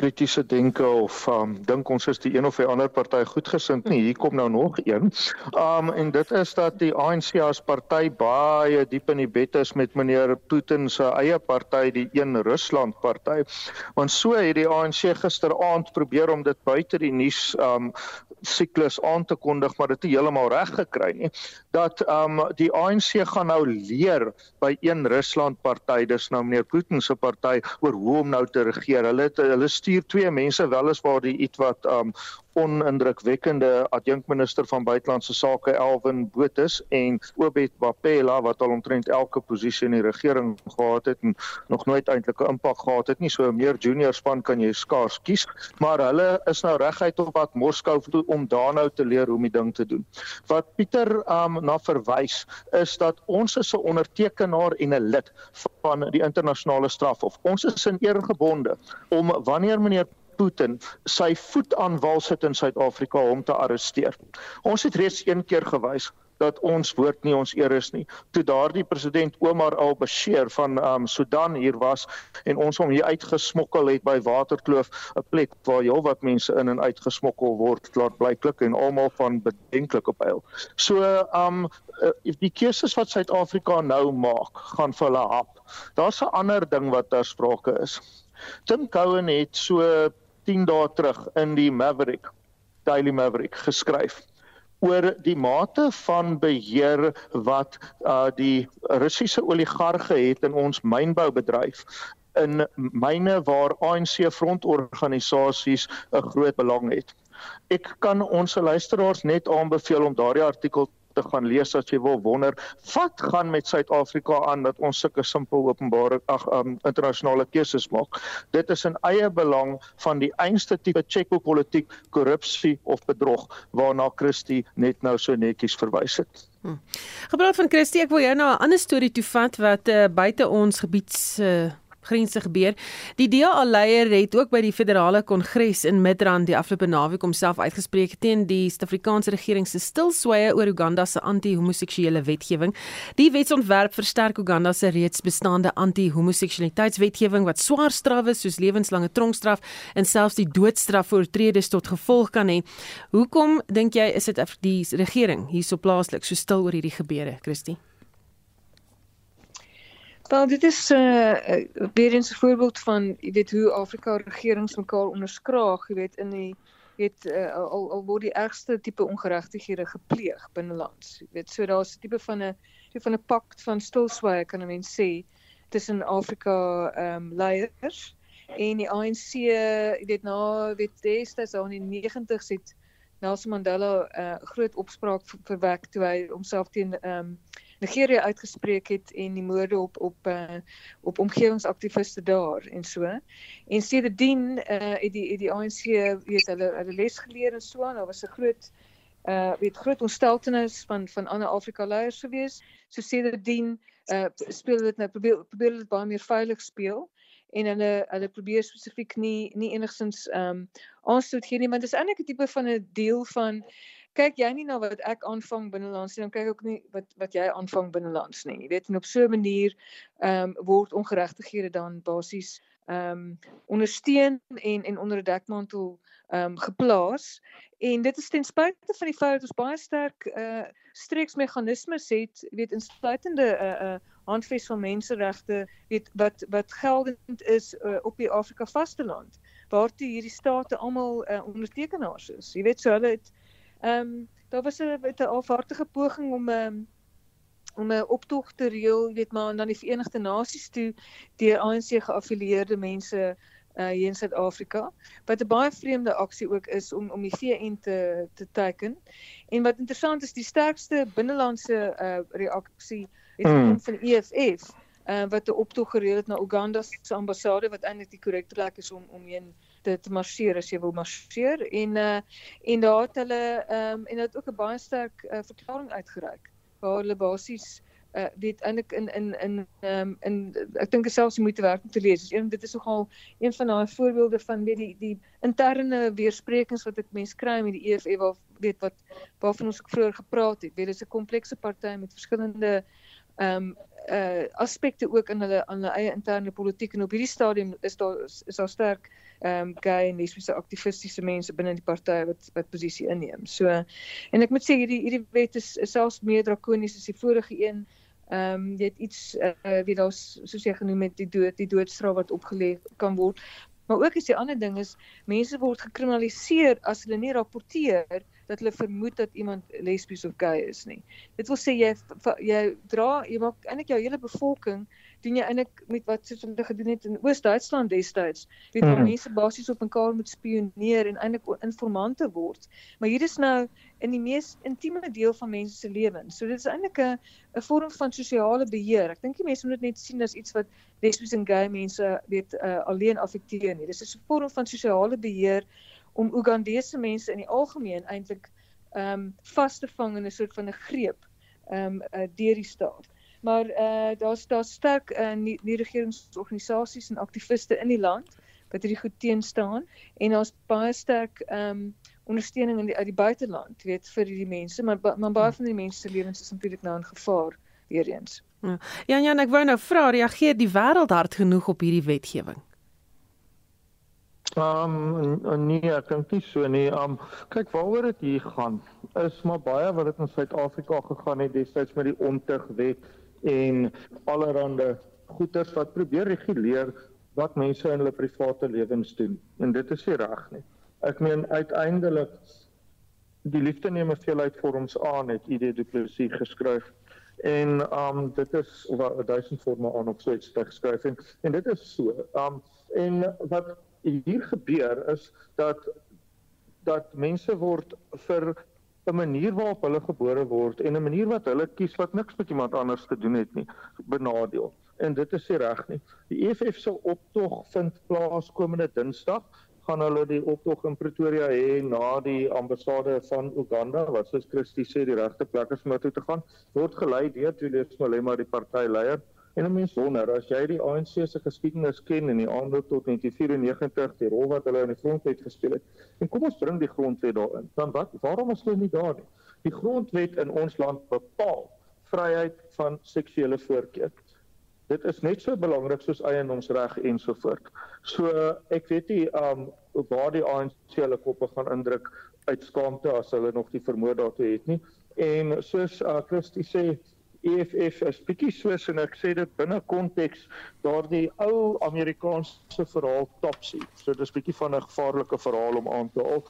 kritiese denke of um dink ons is die een of die ander party goedgesind nie. Hier kom nou nog een. Um en dit is dat die ANC as party baie diep in die bed is met meneer Putin se eie party, die een Rusland party. Want so het die ANC gisteraand probeer om dit buite die nuus um siklus aan te kondig maar dit het heeltemal reg gekry nie dat um die ANC gaan nou leer by een Rusland party dis nou meneer Putin se party oor hoe om nou te regeer hulle het, hulle stuur twee mense weliswaar die iets wat um onindrukwekkende adjunkminister van buitelandse sake Elwin Botus en Obed Bapela wat al omtrent elke posisie in die regering gehad het en nog nooit eintlik 'n impak gehad het nie so 'n meer junior span kan jy skaars kies maar hulle is nou reguit op pad Moskou toe om daar nou te leer hoe om die ding te doen. Wat Pieter um, na verwys is dat ons is 'n ondertekenaar en 'n lid van die internasionale strafhof. Ons is in eergebonde om wanneer meneer Putin sy voet aan wal sit in Suid-Afrika om te arresteer. Ons het reeds een keer gewys dat ons woord nie ons eer is nie. Toe daardie president Omar al-Bashir van um Sudan hier was en ons hom hier uitgesmokkel het by Waterkloof, 'n plek waar heelwat mense in en uit gesmokkel word, klaar blyklik en almal van bedenklike pyl. So um die keuses wat Suid-Afrika nou maak, gaan vir hulle hap. Daar's 'n ander ding wat daar sprake is. Tim Cowan het so 10 dae terug in die Maverick Daily Maverick geskryf oor die mate van beheer wat uh die Russiese oligarge het in ons mynboubedryf in myne waar ANC frontorganisasies 'n groot belang het. Ek kan ons luisteraars net aanbeveel om daardie artikel te gaan lees as jy wil wonder wat gaan met Suid-Afrika aan dat ons sulke simpel openbare ag um, internasionale keuses maak. Dit is in eie belang van die einste tipe checkbook-politiek, korrupsie of bedrog waarna Christie net nou so netjies verwys het. Hm. Gepraat van Christie, ek wil jou nou 'n ander storie toe vat wat uh, buite ons gebied se uh, grense gebeur. Die DA leier het ook by die federale kongres in Midrand die afgelope naweek homself uitgespreek teen die Suid-Afrikaanse regering se stilswye oor Uganda se anti-homoseksuele wetgewing. Die wetsontwerp versterk Uganda se reeds bestaande anti-homoseksualiteitswetgewing wat swaar strawwe soos lewenslange tronkstraf en selfs die doodstraf vir oortreders tot gevolg kan hê. Hoekom dink jy is dit die regering hierso plaaslik so stil oor hierdie gebeure, Christie? Wel dit is uh weer eens 'n voorbeeld van jy weet hoe Afrika regerings mekaar onderskraag, jy weet in die weet uh, al al word die ergste tipe ongeregtighede gepleeg binnelands. Jy weet so daar's 'n tipe van 'n tipe van 'n pakt van stilswye kan 'n mens sê tussen Afrika ehm um, leiers en die ANC, jy weet na weet destyds al in die 90's het Nelson Mandela 'n uh, groot opspraak verwek toe hy homself teen ehm um, Nigeria uitgespreek het en die moorde op op uh, op omgewingsaktiviste daar en so. En sedertdien uh, het die het die ANC weet hulle hulle les geleer en so aan. Daar was 'n groot uh weet groot ontsteltenis van van ander Afrika leiers gewees. So sedertdien uh speel dit nou probeer probeer dit baie meer veilig speel en hulle hulle probeer spesifiek nie nie enigsins ehm um, aanstoot gee nie want dit is eintlik 'n tipe van 'n deel van kyk jy nie na wat ek aanvang binnelands nie, dan kyk ook nie wat wat jy aanvang binnelands nie. Jy weet en op so 'n manier ehm um, word ongeregtighede dan basies ehm um, ondersteun en en onder 'n dekmantel ehm um, geplaas. En dit is ten spyte van die feit dat ons baie sterk uh streeksmeganismes het, weet insluitende 'n uh, 'n uh, handves van menseregte, weet wat wat geldend is uh, op die Afrika vasteland waartoe hierdie state almal uh, ondertekenaars is. Jy weet so hulle het Ehm um, daar was 'n 'n alvaardige poging om 'n um, ehm, om 'n optog te reël, weet maar na die Verenigde Nasies toe deur ANC geaffilieerde mense uh hier in Suid-Afrika wat 'n baie vreemde aksie ook is om om die VN te te teken. En wat interessant is, die sterkste binnelandse uh reaksie het gekom van EFF uh wat 'n optog gereël het na Uganda se ambassade wat eintlik die korrekte plek is om om heen te, te marseer as jy wil marseer en uh en daar het hulle ehm um, en dit ook 'n baie sterk uh, verklaring uitgereik waar hulle basies uh weet eintlik in in in ehm um, in ek dink selfs jy moet te werk om te lees. Een dit is nogal een van daai voorbeelde van weet die die interne weersprekings wat ek mens kry met die EFF waar weet wat waarvan ons ook vroeër gepraat het. Weet dit is 'n komplekse party met verskillende ehm um, uh aspekte ook in hulle aan hulle eie interne politiek en op hierdie stadium is daar is daar sterk ehm um, gay en lesbiese aktivistiese mense binne die party wat wat posisie inneem. So en ek moet sê hierdie hierdie wet is, is selfs meer drakonies as die vorige een. Ehm um, jy het iets uh, wie daar soos jy genoem het die dood die doodstraf wat opgelê kan word. Maar ook is die ander ding is mense word gekriminaliseer as hulle nie rapporteer dat hulle vermoed dat iemand lesbies of gay is nie. Dit wil sê jy jy dra jy maak eintlik jou hele bevolking doen jy eintlik met wat soos hulle gedoen het in Oos-Duitsland destyds. Weet jy mm. mense basies op mekaar moet spioneer en eintlik informante word. Maar hier is nou in die mees intieme deel van mense se lewens. So dit is eintlik 'n 'n vorm van sosiale beheer. Ek dink die mense moet dit net sien as iets wat lesbies en gay mense weet uh, alleen affekteer nie. Dis 'n vorm van sosiale beheer om Ugandese mense in die algemeen eintlik ehm um, vas te vang in 'n soort van 'n greep ehm um, uh, deur die staat. Maar uh daar's daar sterk uh, nie, nie regeringsorganisasies en aktiviste in die land wat hierdie goed teen staan en daar's baie sterk ehm um, ondersteuning in die uit die buiteland, weet vir hierdie mense, maar maar baie van die mense se lewens is natuurlik nou in gevaar weer eens. Ja, ja, ja ek wou nou vra, reageer die wêreld hard genoeg op hierdie wetgewing? Ehm um, nee, ek dink nie so nie. Ehm um, kyk waaroor dit hier gaan is maar baie wat dit in Suid-Afrika gegaan het destyds met die ontugwet en allerlei goeters wat probeer reguleer wat mense in hulle private lewens doen. En dit is nie reg nie. Ek meen uiteindelik die liefde neem veel uit vorms aan het ID Plessis geskryf en um dit is wat 1000 vorme aan of so iets geskryf en, en dit is so. Um en wat hier gebeur is dat dat mense word vir 'n manier waarop hulle gebore word en 'n manier wat hulle kies wat niks met iemand anders te doen het nie benadeel. En dit is nie reg nie. Die EFF se optog vind plaas komende Dinsdag. Gaan hulle die optog in Pretoria hê na die ambassade van Uganda wat soos Christie sê die regte plek is om toe te gaan. Word gelei deur Julius Malema die partyleier En 'n mens wonder as jy die ANC se geskiedenis ken en die aanloop tot 1994, die rol wat hulle in die grondwet gespeel het. En kom ons bring die grondwet daarin. Dan wat waarom is dit nie daar nie? Die grondwet in ons land bepaal vryheid van seksuele voorkeur. Dit is net so belangrik soos eiendomsreg en so voort. So ek weet nie um waar die ANC hulle koppe gaan indruk uit skaamte as hulle nog die vermoë daartoe het nie. En soos uh, Christie sê, EFF is bietjie soos en ek sê dit binne konteks daardie ou Amerikaanse verhaal Topsy. So dis bietjie van 'n gevaarlike verhaal om aan te haal.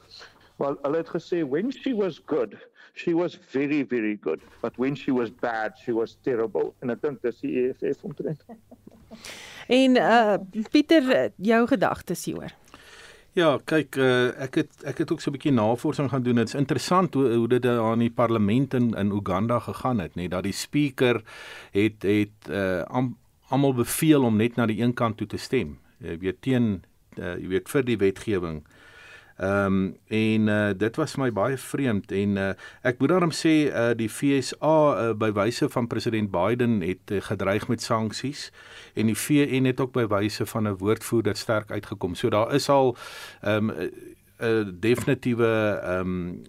Wel, hulle het gesê when she was good, she was very very good, but when she was bad, she was terrible. En ek dink dis die EFF omtrent. en uh Pieter, jou gedagtes hieroor. Ja, kyk, uh, ek het ek het ook so 'n bietjie navorsing gaan doen. Dit is interessant hoe hoe dit aan die parlement in in Uganda gegaan het, nê, dat die speaker het het uh almal beveel om net na die een kant toe te stem. Jy weet teen uh, jy weet vir die wetgewing. Ehm um, en uh, dit was my baie vreemd en uh, ek moet daarom sê uh, die FSA uh, by wyse van president Biden het uh, gedreig met sanksies en die VN het ook by wyse van 'n woordvoerder sterk uitgekom. So daar is al ehm um, 'n definitiewe ehm um,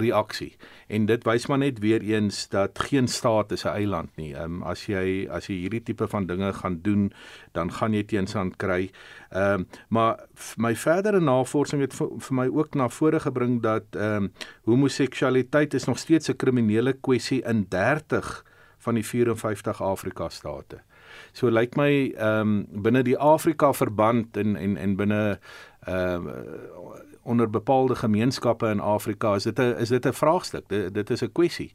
reaksie. En dit wys maar net weer eens dat geen staat is 'n eiland nie. Ehm um, as jy as jy hierdie tipe van dinge gaan doen, dan gaan jy teensand kry. Ehm um, maar my verdere navorsing het vir, vir my ook na vore gebring dat ehm um, homoseksualiteit is nog steeds 'n kriminele kwessie in 30 van die 54 Afrika state. So lyk like my ehm um, binne die Afrika verband en en en binne ehm uh, onder bepaalde gemeenskappe in Afrika is dit 'n is dit 'n vraagstuk. Dit, dit is 'n kwessie.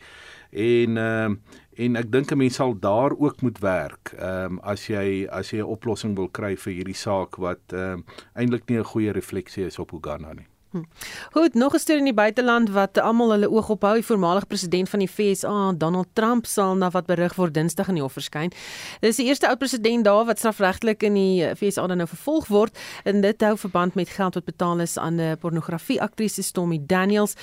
En ehm uh, en ek dink 'n mens sal daar ook moet werk. Ehm um, as jy as jy 'n oplossing wil kry vir hierdie saak wat ehm um, eintlik nie 'n goeie refleksie is op Uganda nie. Hm. Goed, nog 'n storie in die buiteland wat almal hulle oog op hou. Die voormalige president van die FSA, Donald Trump, sal na wat berig word Dinsdag in die hof verskyn. Dis die eerste oud president daar wat strafregtelik in die FSA dan nou vervolg word en dit hou verband met geld wat betaal is aan 'n pornografie-aktrise Stormy Daniels.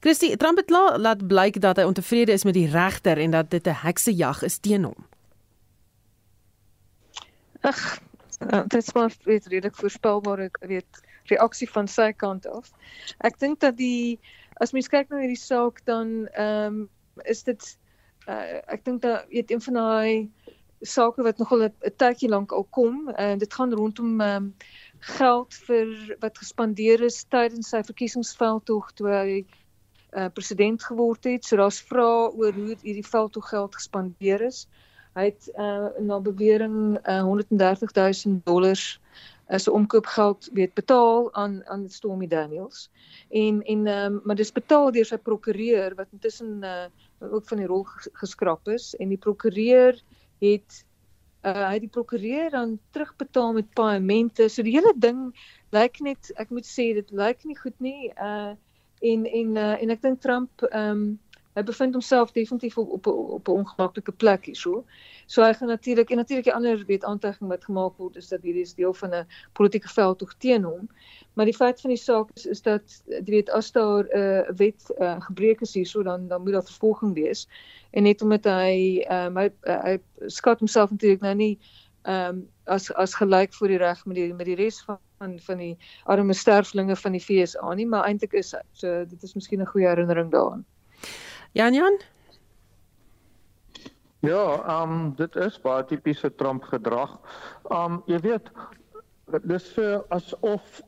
Christie, Trump het la, laat blyk dat hy ontevrede is met die regter en dat dit 'n heksejag is teen hom. Ag, dit is maar redelik voorspelbaar, ek weet reaksie van sy kant af. Ek dink dat die as mens kyk na hierdie saak dan ehm um, is dit uh, ek dink dat weet een van daai sake wat nogal 'n tydjie lank al kom en uh, dit gaan rondom um, geld vir wat gespandeer is tydens sy verkiesingsveldtog toe hy uh, president geword het. So daar's vrae oor hoe hierdie veldtog geld gespandeer is. Hy het uh, na bewering uh, 130 000 dollars as 'n omkoopgeld weet betaal aan aan Stormy Daniels. En en um, maar dis betaal deur sy prokureur wat intussen uh, ook van die rol geskraap is en die prokureur het uh, hy die prokureur dan terugbetaal met paemente. So die hele ding lyk net ek moet sê dit lyk nie goed nie. Uh en en uh, en ek dink Trump ehm um, hy bevind homself definitief op op op 'n ongemaklike plek hierso. So hy gaan natuurlik en natuurlik die ander weet aantekening wat gemaak word is dat hierdie is deel van 'n politieke veldtog teen hom. Maar die feit van die saak is is dat jy weet as daar 'n uh, wet uh, gebreek is hierso dan dan moet daar vervolging wees. En net omdat hy um, hy, uh, hy skat homself natuurlik nou nie ehm um, as as gelyk voor die reg met die met die res van van van die arme sterflinge van die FSA nie, maar eintlik is hy. So dit is miskien 'n goeie herinnering daaraan. Jan Jan Ja, ehm um, dit is baie tipiese Trump gedrag. Ehm um, jy weet dis vir asof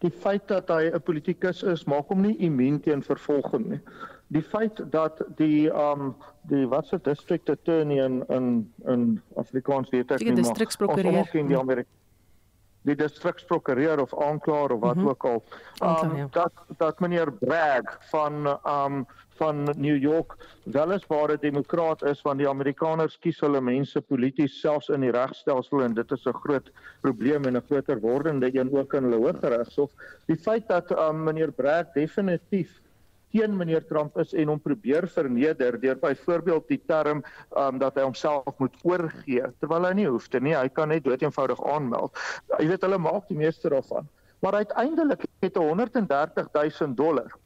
die feit dat hy 'n politikus is, maak hom nie immuun teen vervolging nie. Die feit dat die um die watse district attorney in in in Afrikaans weet ek nie maar ons ken die Amerika die distriksprokureur of aanklaer of wat mm -hmm. ook al. Um, ja. dat dat meneer Bragg van um van New York weliswaar 'n demokraat is want die Amerikaners kies hulle mense polities selfs in die regstelsel en dit is 'n groot probleem en 'n groter wordende een ook in hulle Hooggeregshof. Die feit dat um, meneer Bragg definitief teen meneer Trump is en hom probeer verneder deur byvoorbeeld die term um, dat hy homself moet oorgee terwyl hy nie hoef te nie hy kan net doeteenvoudig aanmeld jy weet hulle maak die meeste daarvan maar uiteindelik het hy 130 000 dollar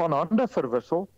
van hande verwissel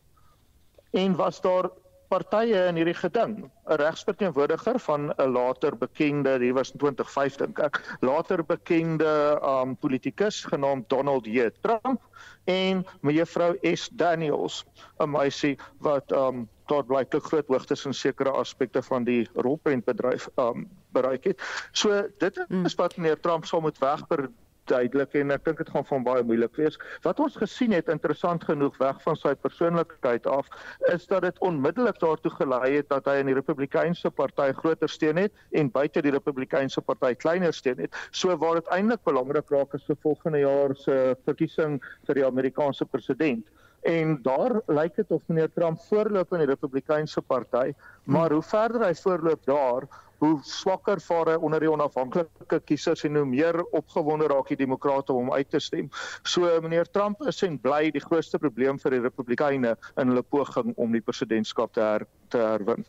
en was daar partye in hierdie geding. 'n regsverteenwoordiger van 'n later bekende hier was in 2005 dink ek later bekende um politikus genaamd Donald J. Trump en mevrou S. Daniels 'n meisie wat um tot blyklik groot hoogtes in sekere aspekte van die rolprentbedryf um bereik het. So dit is wat meneer Trump sou moet wegber duidelik en ek dink dit gaan van baie moeilik wees. Wat ons gesien het interessant genoeg weg van sy persoonlikheid af is dat dit onmiddellik daartoe gelei het dat hy in die Republikeinse party groter steun het en buite die Republikeinse party kleiner steun het. So waar dit eintlik belangrik raak is vir volgende jaar se verkiesing vir die Amerikaanse president. En daar lyk dit of meneer Trump voorloop in die Republikeinse party, maar hoe verder hy voorloop daar, hoe swakker vaar hy onder die onafhanklike kiesers en hoe meer opgewonde raak die demokrate om hom uit te stem. So meneer Trump is en bly die grootste probleem vir die Republikeine in hulle poging om die presidentskap te her, te herwin.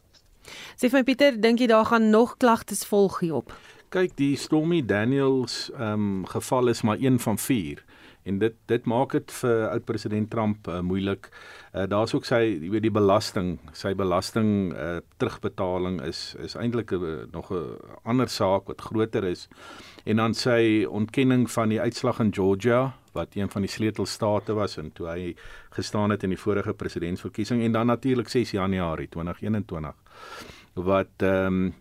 Sê vir Pieter, dink jy daar gaan nog klagtes volg hierop? Kyk, die Stormy Daniels ehm um, geval is maar een van 4 en dit dit maak dit vir oud president Trump uh, moeilik. Uh, Daar's ook sy jy weet die belasting, sy belasting uh, terugbetaling is is eintlik uh, nog 'n ander saak wat groter is. En dan sy ontkenning van die uitslag in Georgia wat een van die sleutelstate was en toe hy gestaan het in die vorige presidentsverkiesing en dan natuurlik 6 Januarie 2021 wat ehm um,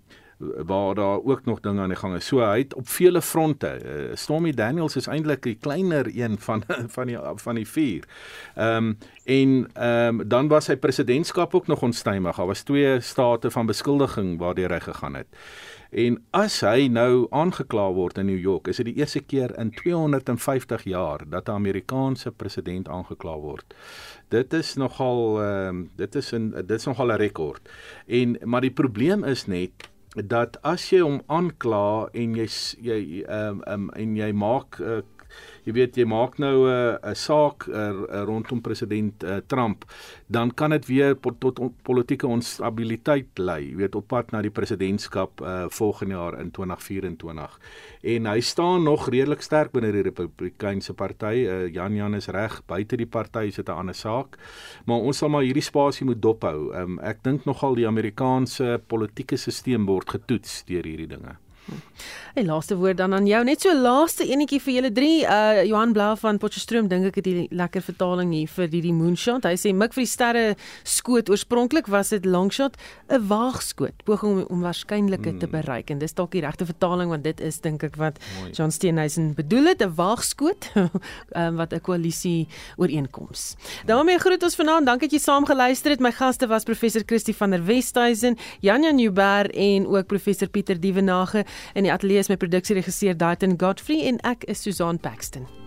waar daar ook nog dinge aan die gang is. So hy het op vele fronte. Uh, Stormy Daniels is eintlik die kleiner een van van die van die vier. Ehm um, en ehm um, dan was sy presidentskap ook nog onstuimig. Daar was twee state van beskuldiging waardeur hy gegaan het. En as hy nou aangekla word in New York, is dit die eerste keer in 250 jaar dat 'n Amerikaanse president aangekla word. Dit is nogal ehm um, dit is 'n dit is nogal 'n rekord. En maar die probleem is net dat as jy hom aankla en jy jy ehm um, um, en jy maak uh, jy weet jy maak nou 'n uh, 'n saak uh, rondom president uh, Trump, dan kan dit weer tot, tot on, politieke onstabiliteit lei, jy weet op pad na die presidentskap uh, volgende jaar in 2024. En hy staan nog redelik sterk binne die Republikeinse party. Uh, Jan Jan is reg, buite die party is dit 'n ander saak. Maar ons sal maar hierdie spasie moet dophou. Um, ek dink nogal die Amerikaanse politieke stelsel word getoets deur hierdie dinge. En laaste woord dan aan jou. Net so laaste enetjie vir julle drie. Uh Johan Blau van Potchefstroom dink ek het die lekker vertaling hier vir die die moonshot. Hy sê mik vir die sterre skoot oorspronklik was dit longshot, 'n waagskoot, poging om, om waarskynlike mm. te bereik. En dis dalk die regte vertaling want dit is dink ek wat Mooi. John Steenhuisen bedoel het, 'n waagskoot um, wat 'n koalisie ooreenkoms. daarmee groet ons vanaand. Dankie dat jy saam geluister het. My gaste was professor Christie van der Westhuizen, Janja Nieuwberg en ook professor Pieter Dievenage. In die ateljee is my produksieregisseur Daiten Godfrey en ek is Susan Paxton.